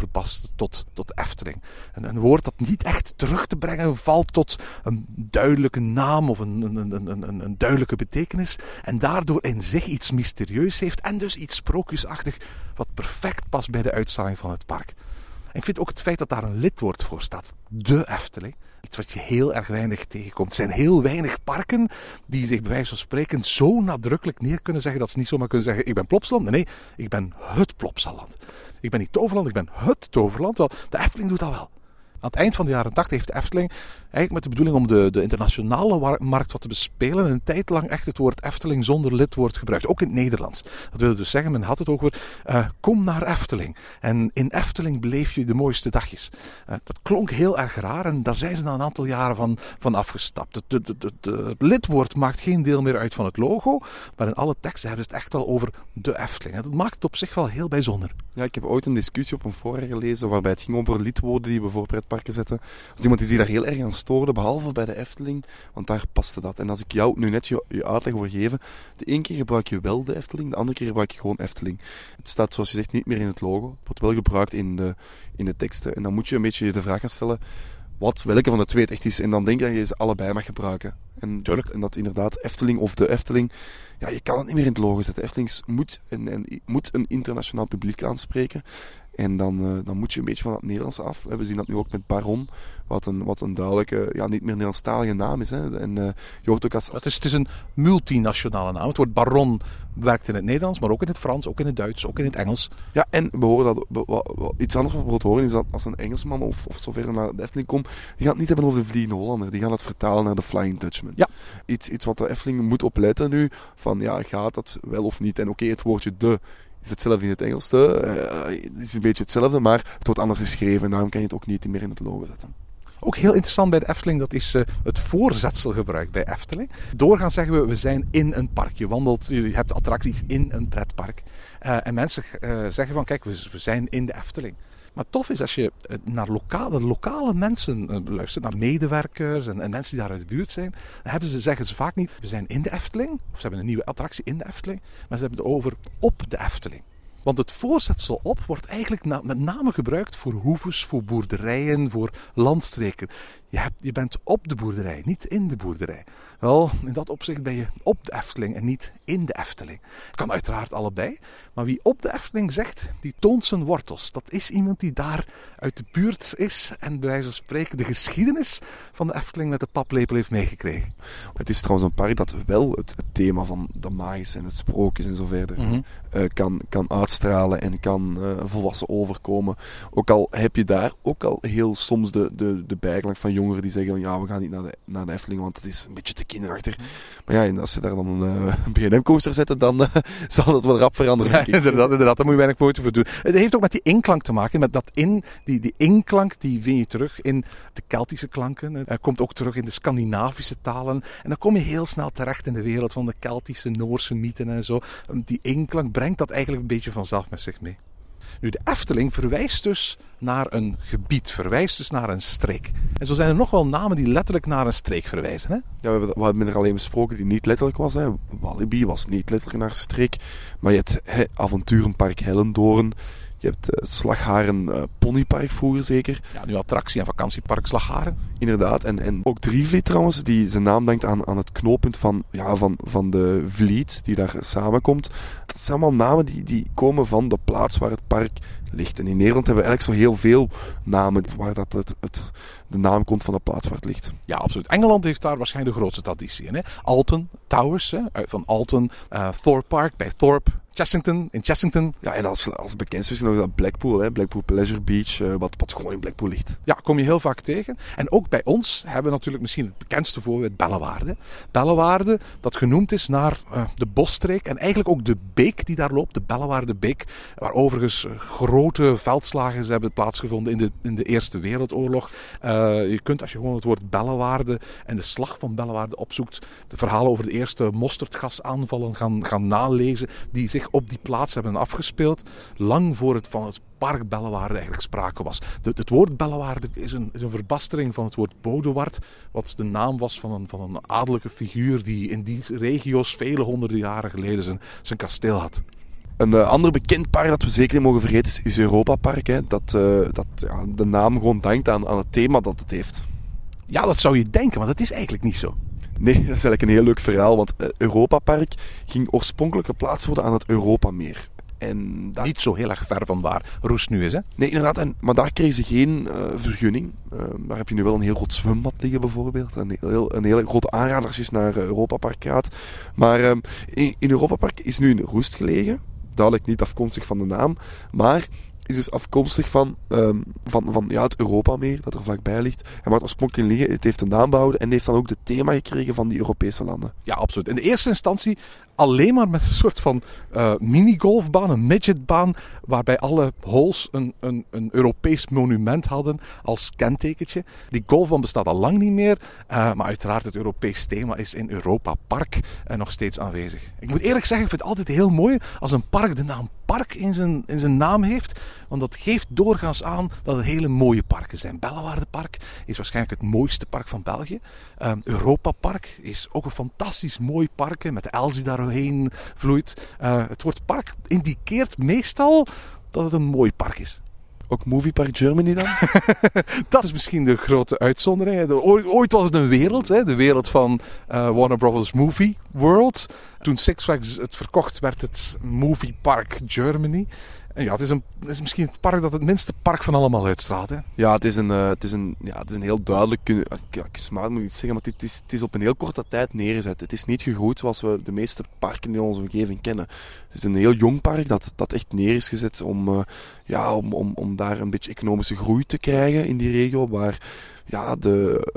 tot, tot Efteling. En een woord dat niet echt terug te brengen valt tot een duidelijke naam of een, een, een, een, een duidelijke betekenis. En daardoor in zich iets mysterieus heeft en dus iets sprookjesachtig wat perfect past bij de uitstraling van het park. En ik vind ook het feit dat daar een lidwoord voor staat. De Efteling. Iets wat je heel erg weinig tegenkomt. Er zijn heel weinig parken die zich bij wijze van spreken zo nadrukkelijk neer kunnen zeggen dat ze niet zomaar kunnen zeggen: Ik ben Plopsaland. Nee, ik ben het Plopsaland. Ik ben niet Toverland, ik ben het Toverland. Wel, de Efteling doet dat wel. Aan het eind van de jaren 80 heeft de Efteling eigenlijk met de bedoeling om de, de internationale markt wat te bespelen, een tijd lang echt het woord Efteling zonder lidwoord gebruikt. Ook in het Nederlands. Dat wil dus zeggen, men had het over uh, kom naar Efteling. En in Efteling beleef je de mooiste dagjes. Uh, dat klonk heel erg raar en daar zijn ze na een aantal jaren van, van afgestapt. Het, het, het, het, lidwoord maakt geen deel meer uit van het logo, maar in alle teksten hebben ze het echt al over de Efteling. En dat maakt het op zich wel heel bijzonder.
Ja, ik heb ooit een discussie op een forum gelezen waarbij het ging over lidwoorden die we zetten. Als iemand die zich daar heel erg aan stoorde, behalve bij de Efteling, want daar paste dat. En als ik jou nu net je, je uitleg wil geven, de ene keer gebruik je wel de Efteling, de andere keer gebruik je gewoon Efteling. Het staat zoals je zegt niet meer in het logo, het wordt wel gebruikt in de, in de teksten. En dan moet je een beetje de vraag gaan stellen, wat, welke van de twee het echt is. En dan denk ik dat je ze allebei mag gebruiken. En, en dat inderdaad Efteling of de Efteling, ja, je kan het niet meer in het logo zetten. Efteling moet een, een, moet een internationaal publiek aanspreken. En dan, uh, dan moet je een beetje van het Nederlands af. We zien dat nu ook met Baron, wat een, wat een duidelijke, ja, niet meer Nederlandstalige naam is. Hè. En uh, je hoort ook als...
Het, is, het is een multinationale naam. Het woord Baron werkt in het Nederlands, maar ook in het Frans, ook in het Duits, ook in het Engels.
Ja, en we horen dat... iets anders wat we bijvoorbeeld horen is dat als een Engelsman of, of zover naar de Efteling komt, die gaat het niet hebben over de Vliegende Hollander. Die gaan het vertalen naar de Flying Dutchman.
Ja.
Iets, iets wat de Efteling moet opletten nu, van ja, gaat dat wel of niet? En oké, okay, het woordje de is hetzelfde in het Engels. Uh, het is een beetje hetzelfde, maar het wordt anders geschreven. En daarom kan je het ook niet meer in het logo zetten.
Ook heel interessant bij de Efteling, dat is uh, het voorzetselgebruik bij Efteling. Doorgaan zeggen we, we zijn in een park. Je wandelt, je hebt attracties in een pretpark. Uh, en mensen zeggen van, kijk, we, we, zijn in de Efteling. Maar tof is als je naar lokale, lokale mensen luistert, naar medewerkers en, en, mensen die daar uit de buurt zijn. Dan hebben ze, zeggen ze vaak niet, we zijn in de Efteling. Of ze hebben een nieuwe attractie in de Efteling. Maar ze hebben het over op de Efteling. Want het voorzetsel op wordt eigenlijk met name gebruikt voor hoeves, voor boerderijen, voor landstreken. Je, hebt, je bent op de boerderij, niet in de boerderij. Wel, in dat opzicht ben je op de Efteling en niet in de Efteling. Het kan uiteraard allebei, maar wie op de Efteling zegt, die toont zijn wortels. Dat is iemand die daar uit de buurt is en bij wijze van spreken de geschiedenis van de Efteling met de paplepel heeft meegekregen.
Het is trouwens een park dat wel het, het thema van de magische en het sprookjes en zo verder mm -hmm. uh, kan, kan uitstralen en kan uh, volwassen overkomen. Ook al heb je daar ook al heel soms de, de, de bijklank van jongeren die zeggen: ja, we gaan niet naar de, naar de Efteling, want het is een beetje te kinderachtig. Maar ja, en als ze daar dan een uh, BM-coaster zetten, dan uh, zal dat wel rap veranderen.
Ja, inderdaad, inderdaad, daar moet je weinig moeite voor doen. Het heeft ook met die inklank te maken. Met dat in, die, die inklank die vind je terug in de Keltische klanken. Het komt ook terug in de Scandinavische talen. En dan kom je heel snel terecht in de wereld van de Keltische, Noorse mythen en zo. Die inklank brengt dat eigenlijk een beetje vanzelf met zich mee. Nu, de Efteling verwijst dus naar een gebied, verwijst dus naar een streek. En zo zijn er nog wel namen die letterlijk naar een streek verwijzen. Hè?
Ja, we hebben, we hebben er alleen besproken die niet letterlijk was. Hè. Walibi was niet letterlijk naar een streek. Maar je hebt he, Avonturenpark Hellendoorn. Je hebt uh, Slagharen uh, Ponypark vroeger zeker.
Ja, nu attractie- en vakantiepark Slagharen.
Inderdaad. En, en ook Drievliet trouwens, die zijn naam denkt aan, aan het knooppunt van, ja, van, van de Vliet, die daar samenkomt. Dat zijn allemaal namen die, die komen van de plaats waar het park ligt. En in Nederland hebben we eigenlijk zo heel veel namen waar dat het, het, de naam komt van de plaats waar het ligt.
Ja, absoluut. Engeland heeft daar waarschijnlijk de grootste traditie in. Hè? Alton Towers, hè? van Alton, uh, Thorpe Park bij Thorpe. Chessington, in Chessington.
Ja, en als, als bekendste is nog dat Blackpool, hè? Blackpool Pleasure Beach, uh, wat, wat gewoon in Blackpool ligt.
Ja, kom je heel vaak tegen. En ook bij ons hebben we natuurlijk misschien het bekendste voorbeeld Bellewaarde. Bellewaarde, dat genoemd is naar uh, de bosstreek en eigenlijk ook de beek die daar loopt, de Bellewaarde Beek, waar overigens grote veldslagen hebben plaatsgevonden in de, in de Eerste Wereldoorlog. Uh, je kunt als je gewoon het woord Bellewaarde en de slag van Bellewaarde opzoekt, de verhalen over de eerste mosterdgasaanvallen gaan, gaan nalezen, die zich zich op die plaats hebben afgespeeld. Lang voor het van het park Bellewaarde eigenlijk sprake was. De, het woord Bellewaarde is een, is een verbastering van het woord Bodewart. Wat de naam was van een, van een adellijke figuur die in die regio's vele honderden jaren geleden zijn, zijn kasteel had.
Een uh, ander bekend park dat we zeker niet mogen vergeten is, is Europa Park. Hè. Dat, uh, dat ja, de naam gewoon dankt aan, aan het thema dat het heeft.
Ja, dat zou je denken, maar dat is eigenlijk niet zo.
Nee, dat is eigenlijk een heel leuk verhaal. Want uh, Europa Park ging oorspronkelijk geplaatst worden aan het Europameer.
En dat... Niet zo heel erg ver van waar Roes nu is, hè?
Nee, inderdaad. En, maar daar kregen ze geen uh, vergunning. Uh, daar heb je nu wel een heel groot zwembad liggen, bijvoorbeeld. Een, heel, een hele grote aanrader als je naar Europa Park gaat. Maar uh, in, in Europa Park is nu een Roest gelegen. Duidelijk niet afkomstig van de naam. Maar is dus afkomstig van, um, van, van ja, het Europameer dat er vlakbij ligt. En wat oorspronkelijk liggen, het heeft een naam behouden en heeft dan ook de thema gekregen van die Europese landen.
Ja, absoluut. In de eerste instantie alleen maar met een soort van uh, minigolfbaan, een midgetbaan, waarbij alle holes een, een, een Europees monument hadden als kentekentje. Die golfbaan bestaat al lang niet meer, uh, maar uiteraard het Europees thema is in Europa Park uh, nog steeds aanwezig. Ik moet eerlijk zeggen, ik vind het altijd heel mooi als een park de naam park in zijn, in zijn naam heeft. Want dat geeft doorgaans aan dat het hele mooie parken zijn. Bellewaarde Park is waarschijnlijk het mooiste park van België. Um, Europa Park is ook een fantastisch mooi park met de Elsie daarheen vloeit. Uh, het woord park indikeert meestal dat het een mooi park is.
Ook Movie Park Germany dan?
dat is misschien de grote uitzondering. Ooit, ooit was het een wereld, hè? de wereld van uh, Warner Brothers Movie World. Toen Six Flags het verkocht, werd het Movie Park Germany. En ja, het is, een, het is misschien het park dat het minste park van allemaal uitstraalt. Hè?
Ja, het is een, uh, het is een, ja, het is een heel duidelijk... Ja, smaak moet ik zeggen, maar het is, het is op een heel korte tijd neergezet. Het is niet gegroeid zoals we de meeste parken in onze omgeving kennen. Het is een heel jong park dat, dat echt neer is gezet om, uh, ja, om, om, om daar een beetje economische groei te krijgen in die regio. Waar ja, de,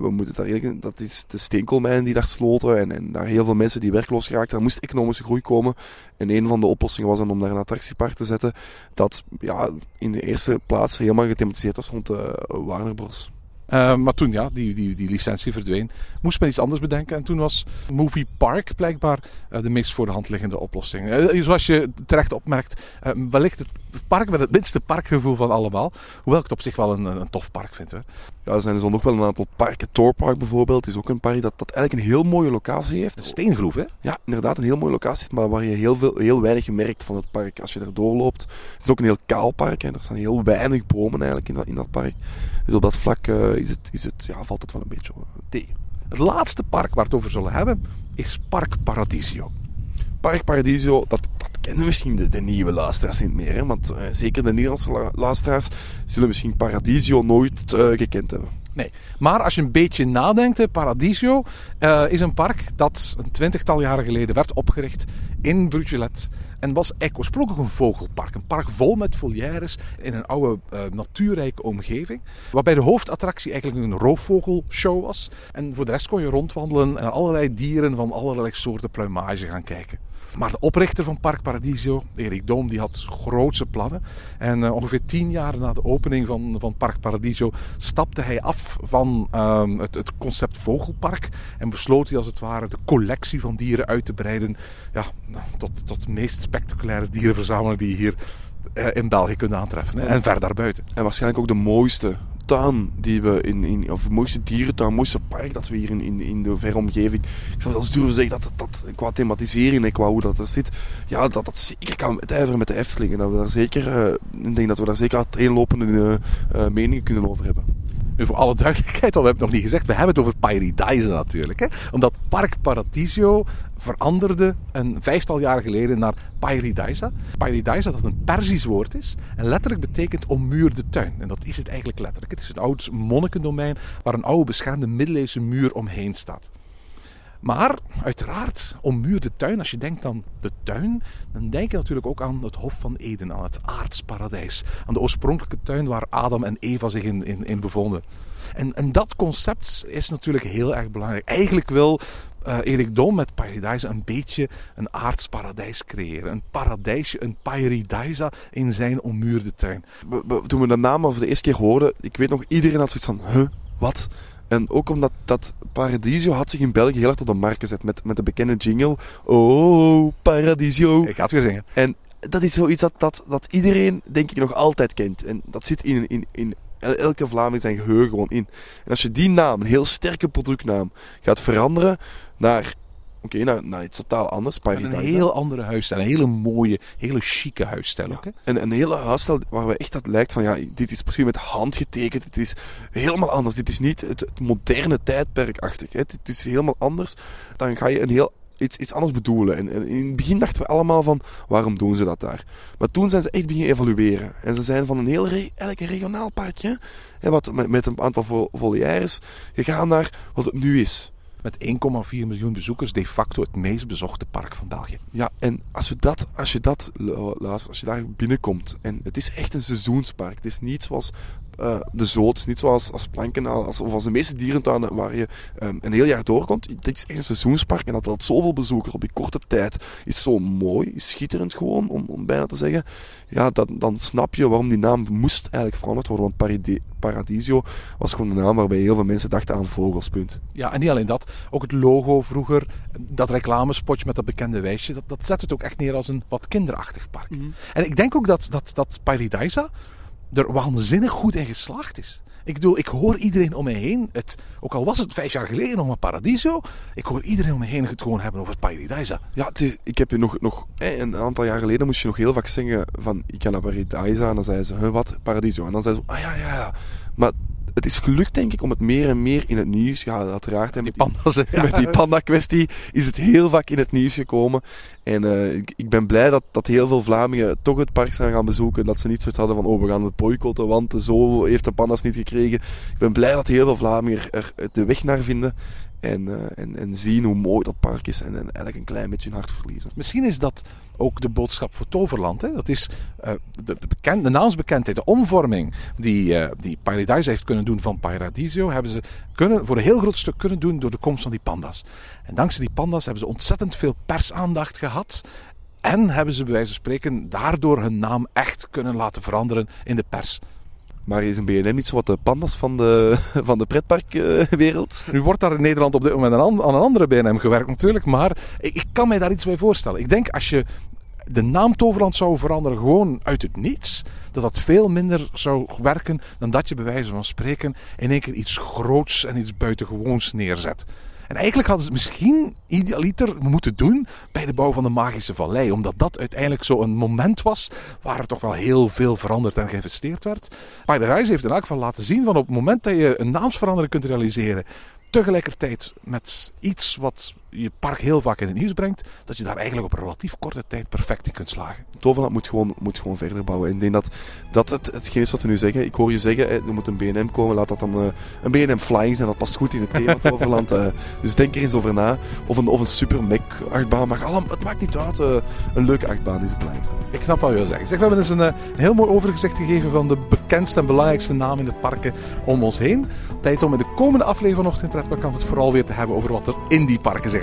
we moeten daar eigenlijk, dat is de steenkoolmijnen die daar sloten en, en daar heel veel mensen die werkloos geraakten. Er moest economische groei komen. En een van de oplossingen was dan om daar een attractiepark te zetten dat ja, in de eerste plaats helemaal gethematiseerd was rond de Warner Bros.
Uh, maar toen, ja, die, die, die licentie verdween, moest men iets anders bedenken. En toen was Movie Park blijkbaar uh, de meest voor de hand liggende oplossing. Zoals je terecht opmerkt, wellicht het park met het minste parkgevoel van allemaal. Hoewel ik het op zich wel een, een tof park vind. Hoor.
Ja, er zijn dus nog wel een aantal parken. Park bijvoorbeeld is ook een park dat, dat eigenlijk een heel mooie locatie heeft.
Een steengroef, hè?
Ja, inderdaad, een heel mooie locatie, maar waar je heel, veel, heel weinig merkt van het park als je er doorloopt. Het is ook een heel kaal park en er staan heel weinig bomen eigenlijk in dat, in dat park. Dus op dat vlak uh, is het, is het, ja, valt het wel een beetje tegen.
Het laatste park waar we het over zullen hebben is Park Paradiso.
Park Paradiso, dat, dat kennen misschien de, de, nieuwe luisteraars niet meer. Hè? Want uh, zeker de Nederlandse luisteraars zullen misschien Paradiso nooit uh, gekend hebben.
Nee, maar als je een beetje nadenkt, Paradiso uh, is een park dat een twintigtal jaren geleden werd opgericht in Brugelet. En was oorspronkelijk een vogelpark. Een park vol met volières in een oude natuurrijke omgeving. Waarbij de hoofdattractie eigenlijk een roofvogelshow was. En voor de rest kon je rondwandelen en allerlei dieren van allerlei soorten pluimage gaan kijken. Maar de oprichter van Park Paradiso, Erik Doom, die had grootse plannen. En uh, ongeveer tien jaar na de opening van, van Park Paradiso stapte hij af van uh, het, het, concept vogelpark. En besloot hij als het ware de collectie van dieren uit te breiden ja, tot, tot de meest spectaculaire dierenverzameling die je hier uh, in België kunt aantreffen. En ver daarbuiten.
En waarschijnlijk ook de mooiste tuin die we in, in of het mooiste dierentuin, het mooiste park dat we hier in, in, de verre omgeving. Ik zou zelfs durven zeggen dat, dat, dat qua thematisering en qua hoe dat er zit, ja, dat dat zeker kan uitijveren met de Efteling. En dat we daar zeker, uh, ik denk dat we daar zeker uiteenlopende uh, meningen kunnen over hebben.
Nu, voor alle duidelijkheid, want we hebben het nog niet gezegd, we hebben het over Paradise natuurlijk. Hè? Omdat Park Paradiso veranderde een vijftal jaar geleden naar Paradisa. Paradisa dat een Persisch woord is en letterlijk betekent ommuurde tuin. En dat is het eigenlijk letterlijk. Het is een oud monnikendomein waar een oude beschermde middeleeuwse muur omheen staat. Maar uiteraard, ommuurde tuin, als je denkt aan de tuin, dan denk je natuurlijk ook aan het Hof van Eden, aan het aardsparadijs. Aan de oorspronkelijke tuin waar Adam en Eva zich in, in, bevonden. En, en dat concept is natuurlijk heel erg belangrijk. Eigenlijk wil uh, Erik Dom met Paradise een beetje een aardsparadijs creëren. Een paradijsje, een Paradisa in zijn ommuurde tuin.
Toen we de naam voor de eerste keer hoorden, ik weet nog, iedereen had zoiets van, huh, wat? En ook omdat dat Paradiso had zich in België heel erg op de markt gezet met, met de bekende jingle. Oh, Paradiso.
Ik ga het weer zingen.
En dat is zoiets dat, dat, dat iedereen, denk ik, nog altijd kent. En dat zit in, in, in elke Vlaming zijn geheugen gewoon in. En als je die naam, een heel sterke productnaam, gaat veranderen naar Oké, naar, naar iets totaal anders.
Een heel andere huisstijl. Een hele mooie, hele chique huisstijl ook.
En een hele huisstijl waar we echt dat lijkt van, ja, dit is precies met hand getekend. Het is helemaal anders. Dit is niet het, het moderne tijdperkachtig. Hè. Het is helemaal anders. Dan ga je een heel iets, iets anders bedoelen. En, en, in het begin dachten we allemaal van, waarom doen ze dat daar? Maar toen zijn ze echt beginnen evalueren. En ze zijn van een heel re, een regionaal parkje, hè, wat, met, met een aantal vo, volières, gegaan naar wat het nu is
met 1,4 miljoen bezoekers de facto het meest bezochte park van België.
Ja, en als, we dat, als je dat luistert, als je daar binnenkomt, en het is echt een seizoenspark. Het is niet zoals uh, de zoot, het is niet zoals als Plankenaal als, of als de meeste dierentuinen waar je um, een heel jaar doorkomt. Dit is echt een seizoenspark en dat had zoveel bezoekers op die korte tijd is zo mooi, is schitterend gewoon, om, om bijna te zeggen. Ja, dat, dan snap je waarom die naam moest eigenlijk veranderd worden, want Paradiso was gewoon een naam waarbij heel veel mensen dachten aan vogelspunt.
Ja, en niet alleen dat, ook het logo vroeger, dat reclamespotje met dat bekende wijsje, dat, dat zet het ook echt neer als een wat kinderachtig park. Mm -hmm. En ik denk ook dat, dat, dat Paradisa er waanzinnig goed in geslaagd is. Ik bedoel, ik hoor iedereen om me heen, het, ook al was het vijf jaar geleden nog maar Paradiso, ik hoor iedereen om me heen het gewoon hebben over Paradisa.
Ja, ik heb je nog, nog een aantal jaar geleden moest je nog heel vaak zingen van ik ga naar Paradisa en dan zei ze, wat, Paradiso. En dan zei ze, ah ja, ja, ja. Maar het is gelukt, denk ik, om het meer en meer in het nieuws te gaan. Uiteraard, hè, met
die panda's. Ja.
Met die panda-kwestie is het heel vaak in het nieuws gekomen. En uh, ik, ik, ben blij dat, dat heel veel Vlamingen toch het park zijn gaan bezoeken. Dat ze niet zoiets hadden van, oh, we gaan het boycotten, want zo heeft de panda's niet gekregen. Ik ben blij dat heel veel Vlamingen er de weg naar vinden. En, uh, en, en zien hoe mooi dat park is. En, en eigenlijk een klein beetje hun hart verliezen.
Misschien is dat ook de boodschap voor Toverland. Hè? Dat is uh, de, de, de naamsbekendheid, de omvorming die, uh, die Paradise heeft kunnen doen van Paradisio. Hebben ze kunnen, voor een heel groot stuk kunnen doen door de komst van die panda's. En dankzij die panda's hebben ze ontzettend veel persaandacht gehad. En hebben ze bij wijze van spreken daardoor hun naam echt kunnen laten veranderen in de pers.
Maar is een BNN niet zo wat de pandas van de, van de pretparkwereld?
nu wordt daar in Nederland op dit moment aan een andere BNM gewerkt natuurlijk. Maar ik kan mij daar iets bij voorstellen. Ik denk als je de naam Toverland zou veranderen gewoon uit het niets, dat dat veel minder zou werken dan dat je bij wijze van spreken in één keer iets groots en iets buitengewoons neerzet. En eigenlijk hadden ze het misschien idealiter moeten doen bij de bouw van de Magische Vallei. Omdat dat uiteindelijk zo'n moment was waar er toch wel heel veel veranderd en geïnvesteerd werd. Paradise heeft in elk geval laten zien van op het moment dat je een naamsverandering kunt realiseren tegelijkertijd met iets wat je park heel vaak in het nieuws brengt, dat je daar eigenlijk op een relatief korte tijd perfect in kunt slagen.
Toverland moet gewoon, moet gewoon verder bouwen. En ik denk dat dat het, hetgeen is wat we nu zeggen. Ik hoor je zeggen, er moet een BNM komen, laat dat dan uh, een BNM Flying zijn, dat past goed in het thema Toverland. Uh, dus denk er eens over na. Of een, of een super Mac achtbaan, maar allemaal, het maakt niet uit. Uh, een leuke achtbaan is het belangrijkste.
Ik snap wat je wil zeggen. Zeg, we hebben eens een, een heel mooi overgezicht gegeven van de bekendste en belangrijkste namen in het parken om ons heen. Tijd om in de komende aflevering vanochtend in Pretparkant het vooral weer te hebben over wat er in die parken zich